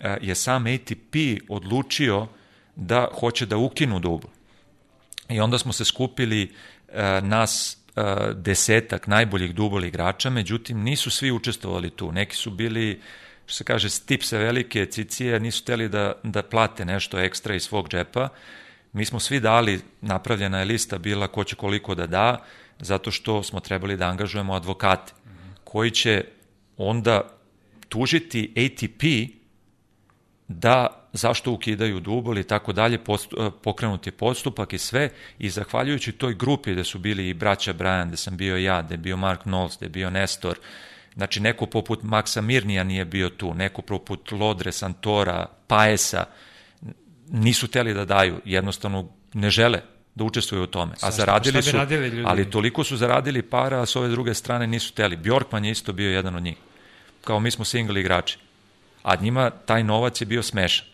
e, je sam ATP odlučio da hoće da ukinu dubl. I onda smo se skupili e, nas e, desetak najboljih dubol igrača, međutim nisu svi učestvovali tu. Neki su bili, što se kaže, stipse velike cicije, nisu hteli da, da plate nešto ekstra iz svog džepa. Mi smo svi dali, napravljena je lista bila ko će koliko da da, zato što smo trebali da angažujemo advokate, koji će onda tužiti ATP da zašto ukidaju dubol i tako dalje, postu- pokrenut je postupak i sve. I zahvaljujući toj grupi gde su bili i braća Brian, gde sam bio ja, gde je bio Mark Knowles, gde je bio Nestor, znači neko poput Maksa Mirnija nije bio tu, neko poput Lodre, Santora, Paesa, nisu teli da daju, jednostavno ne žele da učestvuju u tome. A zaradili šta su, radili ljudi? ali toliko su zaradili para, a s ove druge strane nisu teli. Bjorkman je isto bio jedan od njih. Kao mi smo single igrači. A njima taj novac je bio smešan.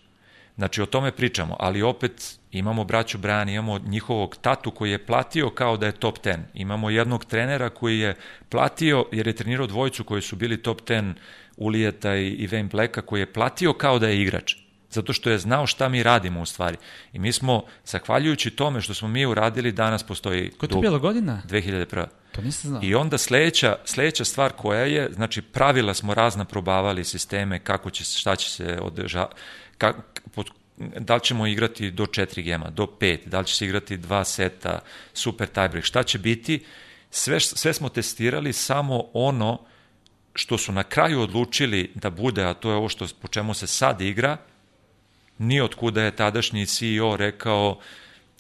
Znači, o tome pričamo, ali opet imamo braću Brian, imamo njihovog tatu koji je platio kao da je top 10. Imamo jednog trenera koji je platio, jer je trenirao dvojicu koji su bili top 10 Ulijeta i, i Wayne Blacka, koji je platio kao da je igrač. Zato što je znao šta mi radimo u stvari. I mi smo, zahvaljujući tome što smo mi uradili, danas postoji Ko je to bila godina? 2001. To nisam znao. I onda sledeća, sledeća stvar koja je, znači pravila smo razna probavali sisteme, kako će se, šta će se održa, kak, pod, da li ćemo igrati do 4 gema, do 5, da li će se igrati dva seta, super tiebreak, šta će biti, sve, sve smo testirali, samo ono što su na kraju odlučili da bude, a to je ovo što, po čemu se sad igra, ni od kuda je tadašnji CEO rekao,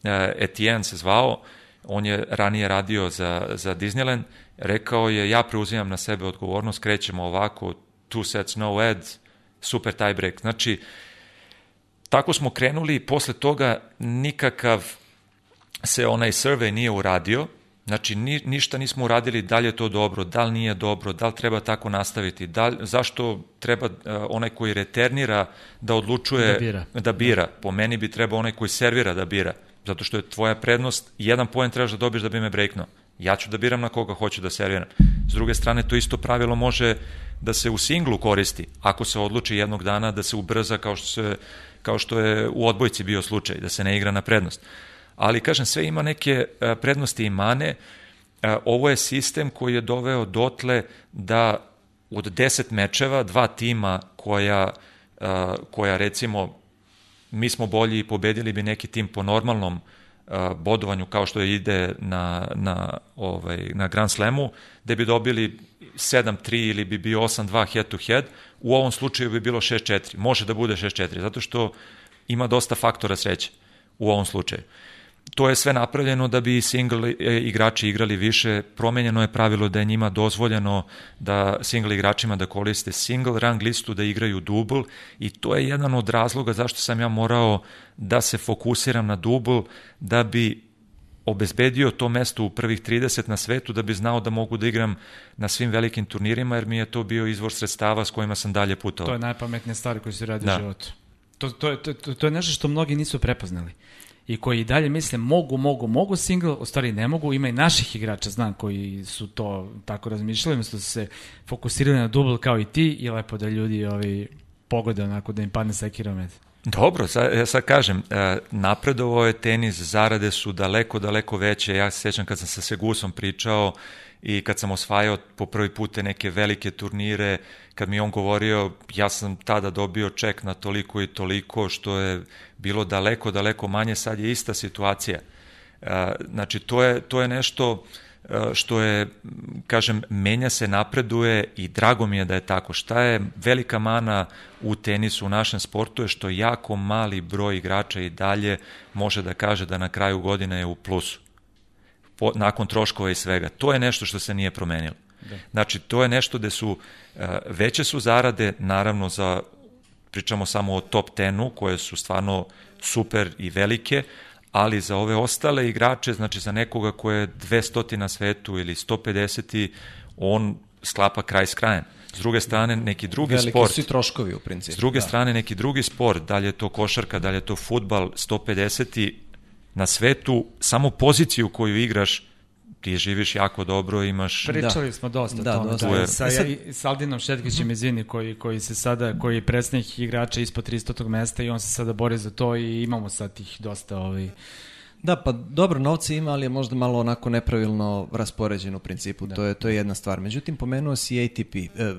e, Etienne se zvao, on je ranije radio za, za Disneyland, rekao je ja preuzimam na sebe odgovornost, krećemo ovako, two sets, no ad, super tie break. Znači, tako smo krenuli i posle toga nikakav se onaj survey nije uradio, Znači, ni, ništa nismo uradili, da li je to dobro, da li nije dobro, da li treba tako nastaviti, da li, zašto treba uh, onaj koji reternira da odlučuje Da bira. da bira. Po meni bi trebao onaj koji servira da bira, zato što je tvoja prednost, jedan poen trebaš da dobiješ da bi me breaknuo. Ja ću da biram na koga hoću da serviram. S druge strane, to isto pravilo može da se u singlu koristi, ako se odluči jednog dana da se ubrza kao što, se, kao što je u odbojci bio slučaj, da se ne igra na prednost ali kažem sve ima neke e, prednosti i mane. E, Ovo je sistem koji je doveo dotle da od 10 mečeva dva tima koja, e, koja recimo mi smo bolji i pobedili bi neki tim po normalnom bodovanju kao što ide na, na, ovaj, na Grand Slamu, gde bi dobili 7-3 ili bi bio 8-2 head to head, u ovom slučaju bi bilo 6-4. Može da bude 6-4, zato što ima dosta faktora sreće u ovom slučaju to je sve napravljeno da bi single igrači igrali više. Promenjeno je pravilo da je njima dozvoljeno da single igračima da koriste single rang listu, da igraju dubl i to je jedan od razloga zašto sam ja morao da se fokusiram na dubl da bi obezbedio to mesto u prvih 30 na svetu da bi znao da mogu da igram na svim velikim turnirima jer mi je to bio izvor sredstava s kojima sam dalje putovao. To je najpametnija stvar koju se radi Da. u životu. To, to, to, to, to je nešto što mnogi nisu prepoznali i koji i dalje misle mogu, mogu, mogu single, u stvari ne mogu, ima i naših igrača, znam, koji su to tako razmišljali, umesto da su se fokusirali na dubl kao i ti i lepo da ljudi ovi, pogode onako da im padne sekira med. Dobro, sad, ja sad kažem, e, napredovao je tenis, zarade su daleko, daleko veće. Ja se sjećam kad sam sa Segusom pričao i kad sam osvajao po prvi put te neke velike turnire, kad mi on govorio, ja sam tada dobio ček na toliko i toliko, što je bilo daleko, daleko manje, sad je ista situacija. E, Znači, to je, to je nešto e, što je, kažem, menja se, napreduje i drago mi je da je tako. Šta je velika mana u tenisu, u našem sportu je što jako mali broj igrača i dalje može da kaže da na kraju godine je u plusu. Po, nakon troškova i svega. To je nešto što se nije promenilo. Da. Znači, to je nešto gde su, e, veće su zarade, naravno za, pričamo samo o top 10-u, koje su stvarno super i velike, ali za ove ostale igrače, znači za nekoga ko je 200 na svetu ili 150, on sklapa kraj s krajem. S druge strane, neki drugi Veliki sport... su i troškovi u principu. S druge da. strane, neki drugi sport, da li je to košarka, da li je to futbal, 150 na svetu, samo poziciju koju igraš ti živiš jako dobro, imaš... Pričali da. smo dosta da, o tome, dosta. da, sa, i, sa Aldinom Šetkićem, izvini, koji, koji se sada, koji je predstavnik igrača ispod 300. mesta i on se sada bori za to i imamo sad tih dosta ovaj, Da, pa dobro, novce ima, ali je možda malo onako nepravilno raspoređen u principu, da. to, je, to je jedna stvar. Međutim, pomenuo si ATP, e,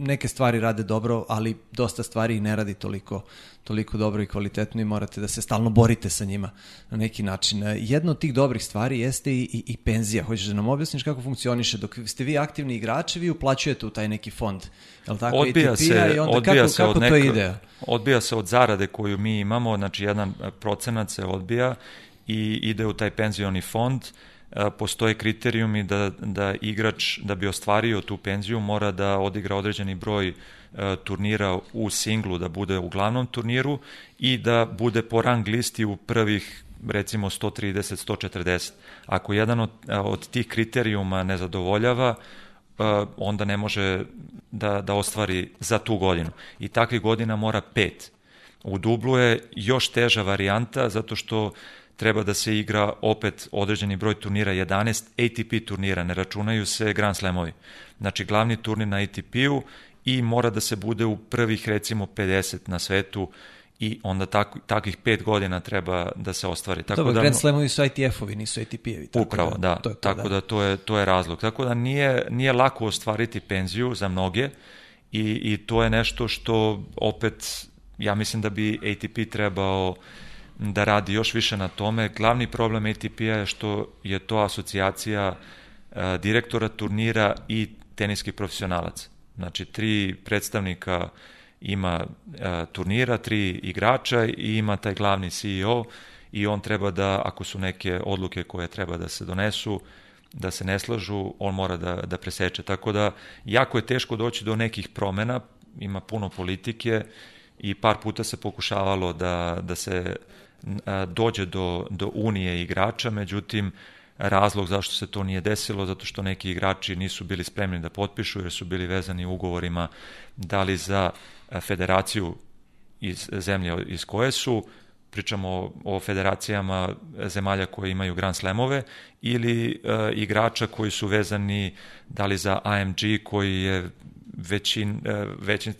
neke stvari rade dobro, ali dosta stvari ne radi toliko, toliko dobro i kvalitetno i morate da se stalno borite sa njima na neki način. E, jedna od tih dobrih stvari jeste i, i, i penzija. Hoćeš da nam objasniš kako funkcioniše? Dok ste vi aktivni igrači, vi uplaćujete u taj neki fond. Je tako? Odbija se, i onda odbija kako, se kako od neka, to ide? Odbija se od zarade koju mi imamo, znači jedan procenat se odbija i ide u taj penzioni fond, e, postoje kriterijumi da, da igrač, da bi ostvario tu penziju, mora da odigra određeni broj e, turnira u singlu, da bude u glavnom turniru i da bude po rang listi u prvih recimo 130-140. Ako jedan od, e, od tih kriterijuma ne zadovoljava, onda ne može da, da ostvari za tu godinu. I takvih godina mora pet. U dublu je još teža varijanta zato što treba da se igra opet određeni broj turnira, 11 ATP turnira, ne računaju se Grand Slamovi. Znači glavni turnir na ATP-u i mora da se bude u prvih recimo 50 na svetu i onda tak, takvih pet godina treba da se ostvari. Tako Dobro, da, Grand Slamovi su ITF-ovi, nisu ATP-evi. Upravo, da. da. To je to, tako da. da to, je, to je razlog. Tako da nije, nije lako ostvariti penziju za mnoge i, i to je nešto što opet ja mislim da bi ATP trebao da radi još više na tome. Glavni problem ATP-a je što je to asocijacija e, direktora turnira i teniskih profesionalaca. Znači, tri predstavnika ima e, turnira, tri igrača i ima taj glavni CEO i on treba da, ako su neke odluke koje treba da se donesu, da se ne slažu, on mora da, da preseče. Tako da, jako je teško doći do nekih promena, ima puno politike i par puta se pokušavalo da, da se dođe do, do unije igrača, međutim razlog zašto se to nije desilo, zato što neki igrači nisu bili spremni da potpišu jer su bili vezani ugovorima da li za federaciju iz zemlje iz koje su, pričamo o federacijama zemalja koje imaju Grand Slamove ili e, igrača koji su vezani da li za AMG koji je većin, e, većin,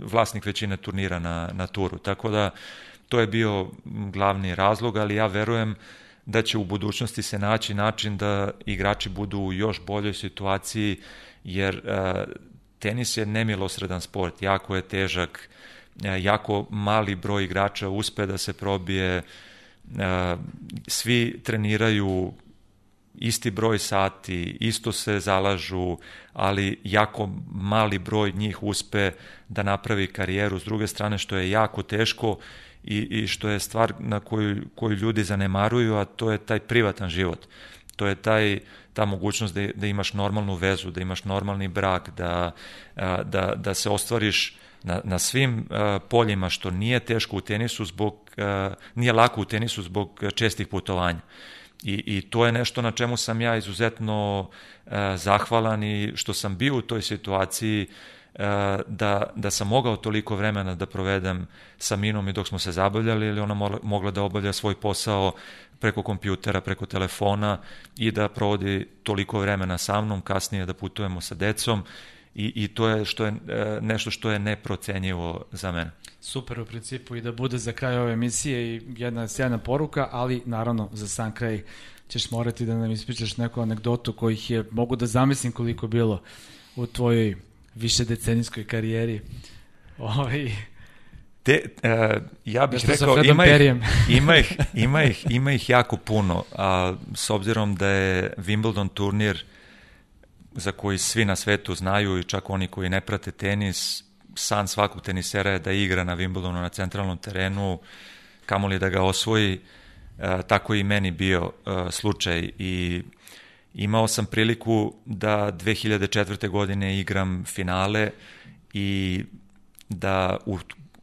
vlasnik većine turnira na, na turu. Tako da To je bio glavni razlog, ali ja verujem da će u budućnosti se naći način da igrači budu u još boljoj situaciji, jer uh, tenis je nemilosredan sport, jako je težak, uh, jako mali broj igrača uspe da se probije, uh, svi treniraju isti broj sati, isto se zalažu, ali jako mali broj njih uspe da napravi karijeru. S druge strane, što je jako teško, i, i što je stvar na koju, koju ljudi zanemaruju, a to je taj privatan život. To je taj, ta mogućnost da, da imaš normalnu vezu, da imaš normalni brak, da, da, da se ostvariš na, na svim poljima, što nije teško u tenisu zbog, nije lako u tenisu zbog čestih putovanja. I, I to je nešto na čemu sam ja izuzetno zahvalan i što sam bio u toj situaciji E, da, da sam mogao toliko vremena da provedem sa Minom i dok smo se zabavljali ili ona mogla da obavlja svoj posao preko kompjutera, preko telefona i da provodi toliko vremena sa mnom, kasnije da putujemo sa decom i, i to je što je e, nešto što je neprocenjivo za mene. Super u principu i da bude za kraj ove emisije i jedna sjajna poruka, ali naravno za sam kraj ćeš morati da nam ispričaš neku anegdotu kojih je, mogu da zamislim koliko bilo u tvojoj više decenijskoj karijeri. Ovaj Te, uh, ja bih rekao, ima ih, ima, ih, ima, ih, ima ih jako puno, a s obzirom da je Wimbledon turnir za koji svi na svetu znaju i čak oni koji ne prate tenis, san svakog tenisera je da igra na Wimbledonu na centralnom terenu, kamoli da ga osvoji, uh, tako i meni bio uh, slučaj i Imao sam priliku da 2004. godine igram finale i da u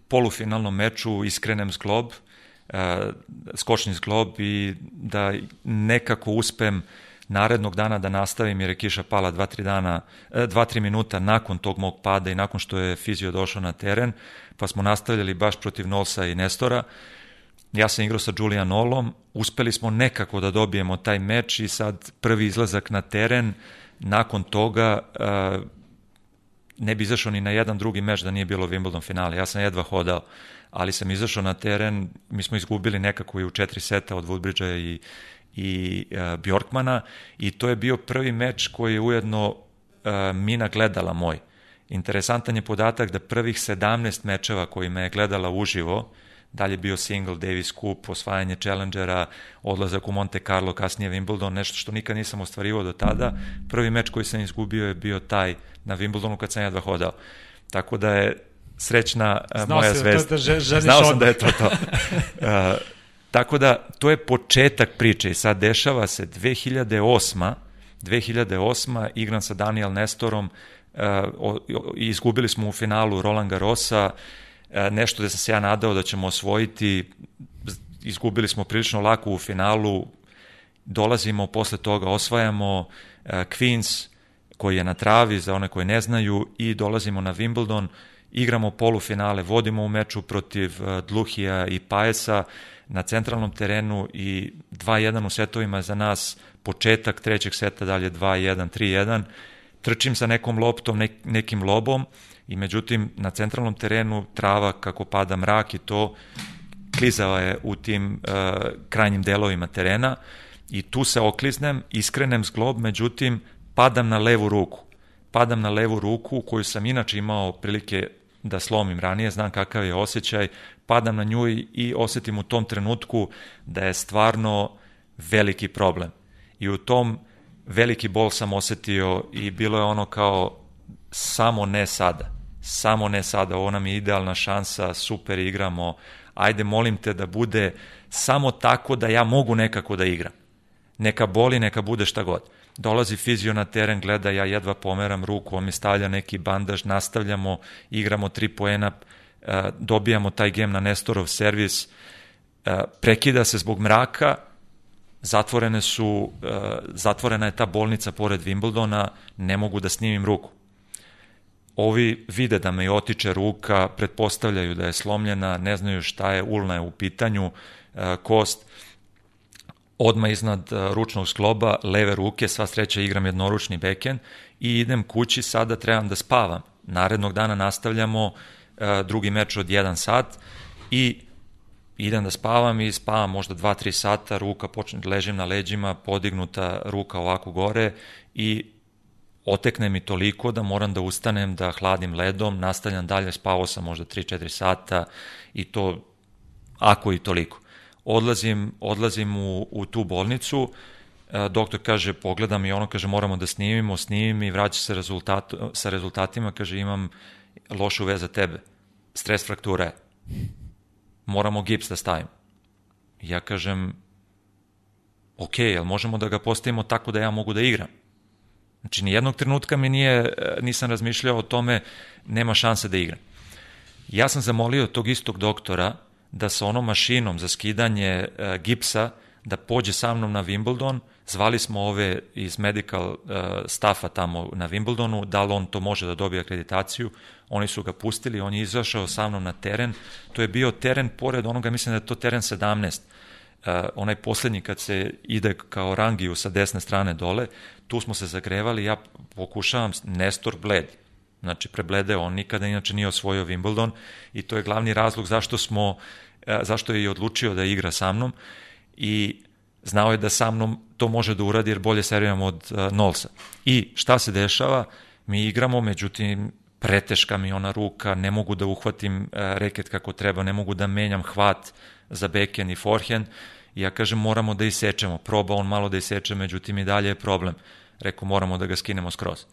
polufinalnom meču iskrenem zglob, uh, skočni zglob i da nekako uspem narednog dana da nastavim jer je kiša pala 2-3 dana, 2-3 minuta nakon tog mog pada i nakon što je fizio došao na teren, pa smo nastavljali baš protiv Nolsa i Nestora. Ja sam igrao sa Julian Olom, uspeli smo nekako da dobijemo taj meč i sad prvi izlazak na teren, nakon toga uh, ne bi izašao ni na jedan drugi meč da nije bilo Wimbledon finale. Ja sam jedva hodao, ali sam izašao na teren, mi smo izgubili nekako i u četiri seta od Woodbridgea i, i uh, Bjorkmana i to je bio prvi meč koji je ujedno uh, Mina gledala moj. Interesantan je podatak da prvih 17 mečeva koji me je gledala uživo, dalje bio single, Davis Cup, osvajanje Challengera, odlazak u Monte Carlo, kasnije Wimbledon, nešto što nikad nisam ostvarivao do tada. Prvi meč koji sam izgubio je bio taj na Wimbledonu kad sam jedva hodao. Tako da je srećna Znao moja zvezda. Da, da Znao sam odmah. da je to to. Uh, tako da, to je početak priče i sad dešava se 2008. 2008. igram sa Daniel Nestorom uh, i izgubili smo u finalu Roland Garrosa, uh, nešto da sam se ja nadao da ćemo osvojiti, izgubili smo prilično lako u finalu, dolazimo posle toga, osvajamo uh, Queens, koji je na travi, za one koji ne znaju, i dolazimo na Wimbledon, igramo polufinale, vodimo u meču protiv uh, Dluhija i Pajesa na centralnom terenu i 2-1 u setovima za nas, početak trećeg seta, dalje 2-1, 3-1, trčim sa nekom loptom, nek, nekim lobom i međutim na centralnom terenu trava kako pada mrak i to klizava je u tim uh, krajnjim delovima terena i tu se okliznem, iskrenem zglob, međutim padam na levu ruku. Padam na levu ruku koju sam inače imao prilike da slomim ranije, znam kakav je osjećaj, padam na nju i osetim u tom trenutku da je stvarno veliki problem. I u tom veliki bol sam osetio i bilo je ono kao samo ne sada. Samo ne sada, ovo nam je idealna šansa, super igramo, ajde molim te da bude samo tako da ja mogu nekako da igram. Neka boli, neka bude šta god dolazi fizio na teren, gleda, ja jedva pomeram ruku, on mi stavlja neki bandaž, nastavljamo, igramo tri poena, e, dobijamo taj gem na Nestorov servis, e, prekida se zbog mraka, zatvorene su, e, zatvorena je ta bolnica pored Wimbledona, ne mogu da snimim ruku. Ovi vide da me otiče ruka, pretpostavljaju da je slomljena, ne znaju šta je, ulna je u pitanju, kost, odma iznad uh, ručnog skloba, leve ruke, sva sreća igram jednoručni beken i idem kući, sada trebam da spavam. Narednog dana nastavljamo uh, drugi meč od 1 sat i idem da spavam i spavam možda 2-3 sata, ruka počne, ležim na leđima, podignuta ruka ovako gore i otekne mi toliko da moram da ustanem, da hladim ledom, nastavljam dalje, spavao sam možda 3-4 sata i to ako i toliko odlazim, odlazim u, u tu bolnicu, e, doktor kaže, pogledam i ono kaže, moramo da snimimo, snimim i vraća se rezultat, sa rezultatima, kaže, imam lošu vez za tebe, stres fraktura je, moramo gips da stavimo. Ja kažem, ok, jel možemo da ga postavimo tako da ja mogu da igram? Znači, nijednog trenutka mi nije, e, nisam razmišljao o tome, nema šanse da igram. Ja sam zamolio tog istog doktora, da sa onom mašinom za skidanje uh, gipsa da pođe sa mnom na Wimbledon, zvali smo ove iz medical uh, stafa tamo na Wimbledonu, da li on to može da dobije akreditaciju, oni su ga pustili, on je izašao sa mnom na teren, to je bio teren pored onoga, mislim da je to teren 17, uh, onaj poslednji kad se ide kao rangiju sa desne strane dole, tu smo se zagrevali, ja pokušavam, Nestor bled, Znači, preblede on nikada inače nije osvojio Wimbledon i to je glavni razlog zašto smo, zašto je i odlučio da igra sa mnom i znao je da sa mnom to može da uradi jer bolje serviram od uh, Nolsa. I šta se dešava? Mi igramo, međutim, preteška mi ona ruka, ne mogu da uhvatim uh, reket kako treba, ne mogu da menjam hvat za backhand i forehand. I ja kažem, moramo da isečemo. Proba on malo da iseče, međutim i dalje je problem. Rekao, moramo da ga skinemo skroz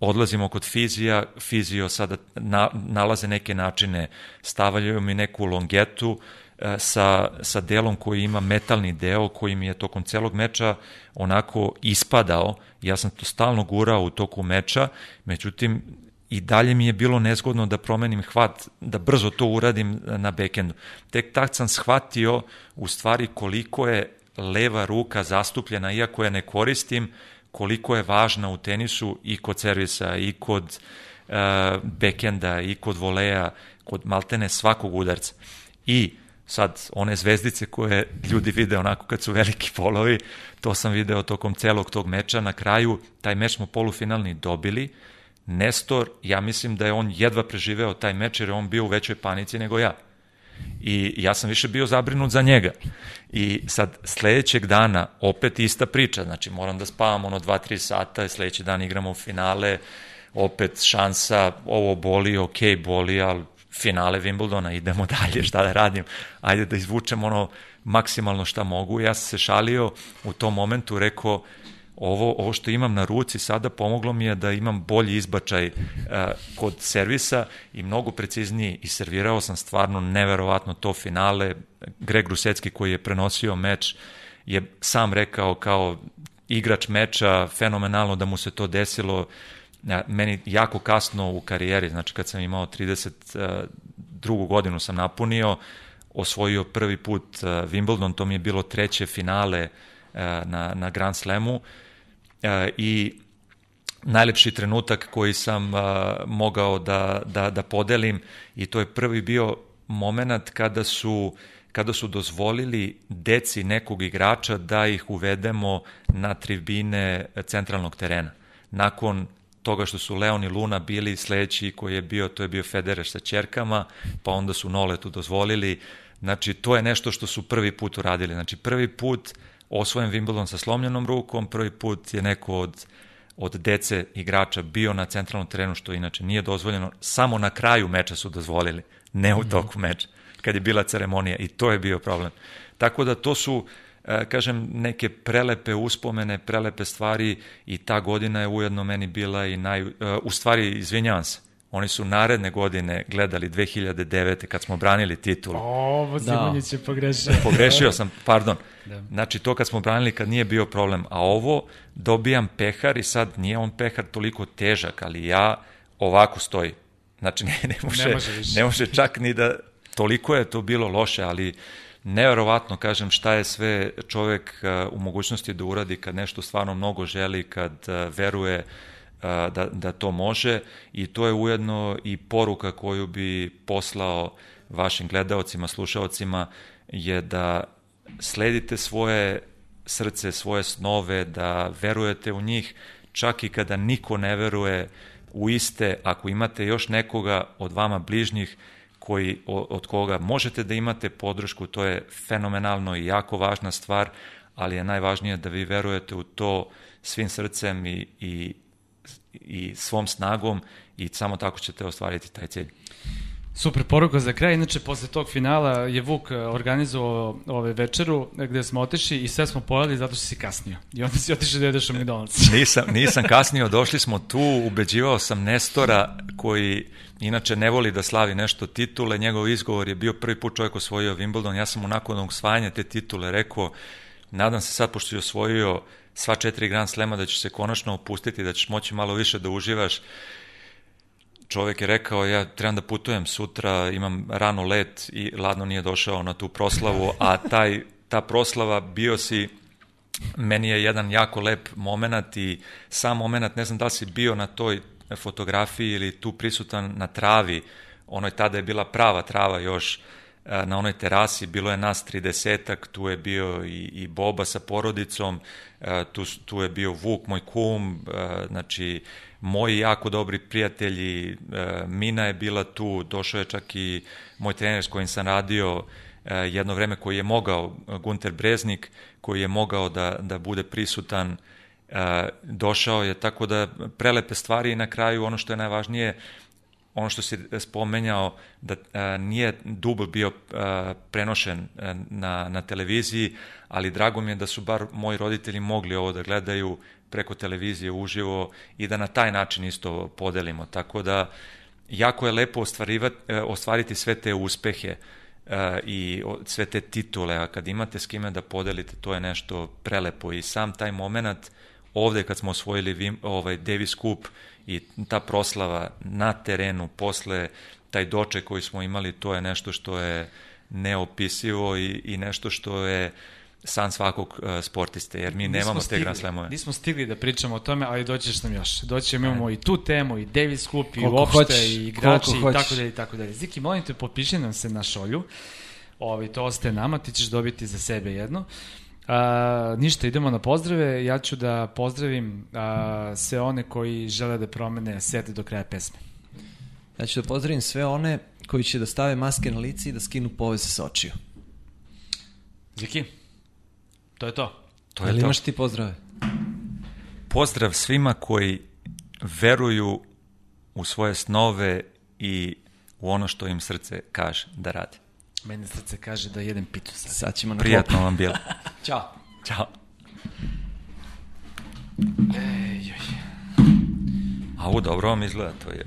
odlazimo kod fizija, fizio sada na, nalaze neke načine, stavljaju mi neku longetu e, sa, sa delom koji ima metalni deo koji mi je tokom celog meča onako ispadao, ja sam to stalno gurao u toku meča, međutim i dalje mi je bilo nezgodno da promenim hvat, da brzo to uradim na bekendu. Tek tak sam shvatio u stvari koliko je leva ruka zastupljena, iako je ne koristim, koliko je važna u tenisu i kod servisa, i kod uh, bekenda, i kod voleja, kod maltene svakog udarca. I sad one zvezdice koje ljudi vide onako kad su veliki polovi, to sam video tokom celog tog meča. Na kraju, taj meč smo polufinalni dobili. Nestor, ja mislim da je on jedva preživeo taj meč jer je on bio u većoj panici nego ja. I ja sam više bio zabrinut za njega. I sad sledećeg dana opet ista priča, znači moram da spavam ono 2-3 sata, sledeći dan igramo u finale, opet šansa, ovo boli, ok, boli, ali finale Wimbledona, idemo dalje, šta da radim, ajde da izvučem ono maksimalno šta mogu. Ja sam se šalio u tom momentu, rekao, ovo, ovo što imam na ruci sada pomoglo mi je da imam bolji izbačaj uh, kod servisa i mnogo precizniji i servirao sam stvarno neverovatno to finale. Greg Rusecki koji je prenosio meč je sam rekao kao igrač meča fenomenalno da mu se to desilo meni jako kasno u karijeri, znači kad sam imao 30 drugu godinu sam napunio, osvojio prvi put Wimbledon, to mi je bilo treće finale na, na Grand Slamu i najlepši trenutak koji sam mogao da, da, da podelim i to je prvi bio moment kada su kada su dozvolili deci nekog igrača da ih uvedemo na tribine centralnog terena. Nakon toga što su Leon i Luna bili sledeći koji je bio, to je bio Federer sa čerkama, pa onda su Noletu dozvolili. Znači, to je nešto što su prvi put uradili. Znači, prvi put osvojen Wimbledon sa slomljenom rukom, prvi put je neko od, od dece igrača bio na centralnom terenu, što inače nije dozvoljeno. Samo na kraju meča su dozvolili, ne u mhm. toku meča, kad je bila ceremonija i to je bio problem. Tako da to su E, kažem, neke prelepe uspomene, prelepe stvari i ta godina je ujedno meni bila i naj... E, u stvari, izvinjavam se, oni su naredne godine gledali 2009. kad smo branili titulu. O, Simonjić da. je pogrešio. Pogrešio sam, pardon. Da. Znači, to kad smo branili kad nije bio problem. A ovo, dobijam pehar i sad nije on pehar toliko težak, ali ja ovako stoji. Znači, ne, ne, može, ne, može, ne može čak ni da... Toliko je to bilo loše, ali neverovatno, kažem, šta je sve čovek uh, u mogućnosti da uradi kad nešto stvarno mnogo želi, kad uh, veruje uh, da, da to može i to je ujedno i poruka koju bi poslao vašim gledaocima, slušaocima je da sledite svoje srce, svoje snove, da verujete u njih, čak i kada niko ne veruje u iste, ako imate još nekoga od vama bližnjih, koji, od koga možete da imate podršku, to je fenomenalno i jako važna stvar, ali je najvažnije da vi verujete u to svim srcem i, i, i svom snagom i samo tako ćete ostvariti taj cilj. Super poruka za kraj. Inače, posle tog finala je Vuk eh, organizovao ove večeru eh, gde smo otišli i sve smo pojeli zato što si kasnio. I onda si otišao da jedeš u McDonald's. nisam, nisam kasnio, došli smo tu, ubeđivao sam Nestora koji inače ne voli da slavi nešto titule. Njegov izgovor je bio prvi put čovjek osvojio Wimbledon. Ja sam mu nakon osvajanja te titule rekao, nadam se sad pošto je osvojio sva četiri Grand Slema da će se konačno opustiti, da ćeš moći malo više da uživaš. Čovek je rekao ja trebam da putujem sutra, imam rano let i ladno nije došao na tu proslavu, a taj, ta proslava bio si meni je jedan jako lep moment i sam moment, ne znam da li si bio na toj fotografiji ili tu prisutan na travi, onoj tada je bila prava trava još na onoj terasi, bilo je nas 30-ak, tu je bio i, i Boba sa porodicom, tu, tu je bio Vuk, moj kum, znači moji jako dobri prijatelji, Mina je bila tu, došao je čak i moj trener s kojim sam radio jedno vreme koji je mogao, Gunter Breznik, koji je mogao da, da bude prisutan, došao je, tako da prelepe stvari i na kraju ono što je najvažnije, ono što si spomenjao da a, nije dubl bio a, prenošen a, na, na televiziji, ali drago mi je da su bar moji roditelji mogli ovo da gledaju preko televizije uživo i da na taj način isto podelimo. Tako da jako je lepo ostvariti sve te uspehe i sve te titule, a kad imate s kime da podelite, to je nešto prelepo i sam taj moment ovde kad smo osvojili ovaj Davis Cup i ta proslava na terenu posle taj doče koji smo imali, to je nešto što je neopisivo i, i nešto što je san svakog uh, sportiste, jer mi Nismo nemamo te stigli- Grand Slamove. Nismo stigli da pričamo o tome, ali doći ćeš nam još. Doći ćemo, imamo i tu temu, i Davis Cup, i Koliko uopšte, hoćeš, i igrači, i tako dalje, i tako dalje. Ziki, molim te, popiši nam se na šolju. Ovi, to ostaje nama, ti ćeš dobiti za sebe jedno. A, ništa, idemo na pozdrave. Ja ću da pozdravim a, sve one koji žele da promene set do kraja pesme. Ja ću da pozdravim sve one koji će da stave maske na lice i da skinu poveze sa očiju. Ziki, to je to. To je Ali to. imaš ti pozdrave? Pozdrav svima koji veruju u svoje snove i u ono što im srce kaže da rade. Mene srce kaže da jedem pitu sad. Sad ćemo na Prijatno vam bilo. Ćao. Ćao. A ovo dobro vam izgleda, to je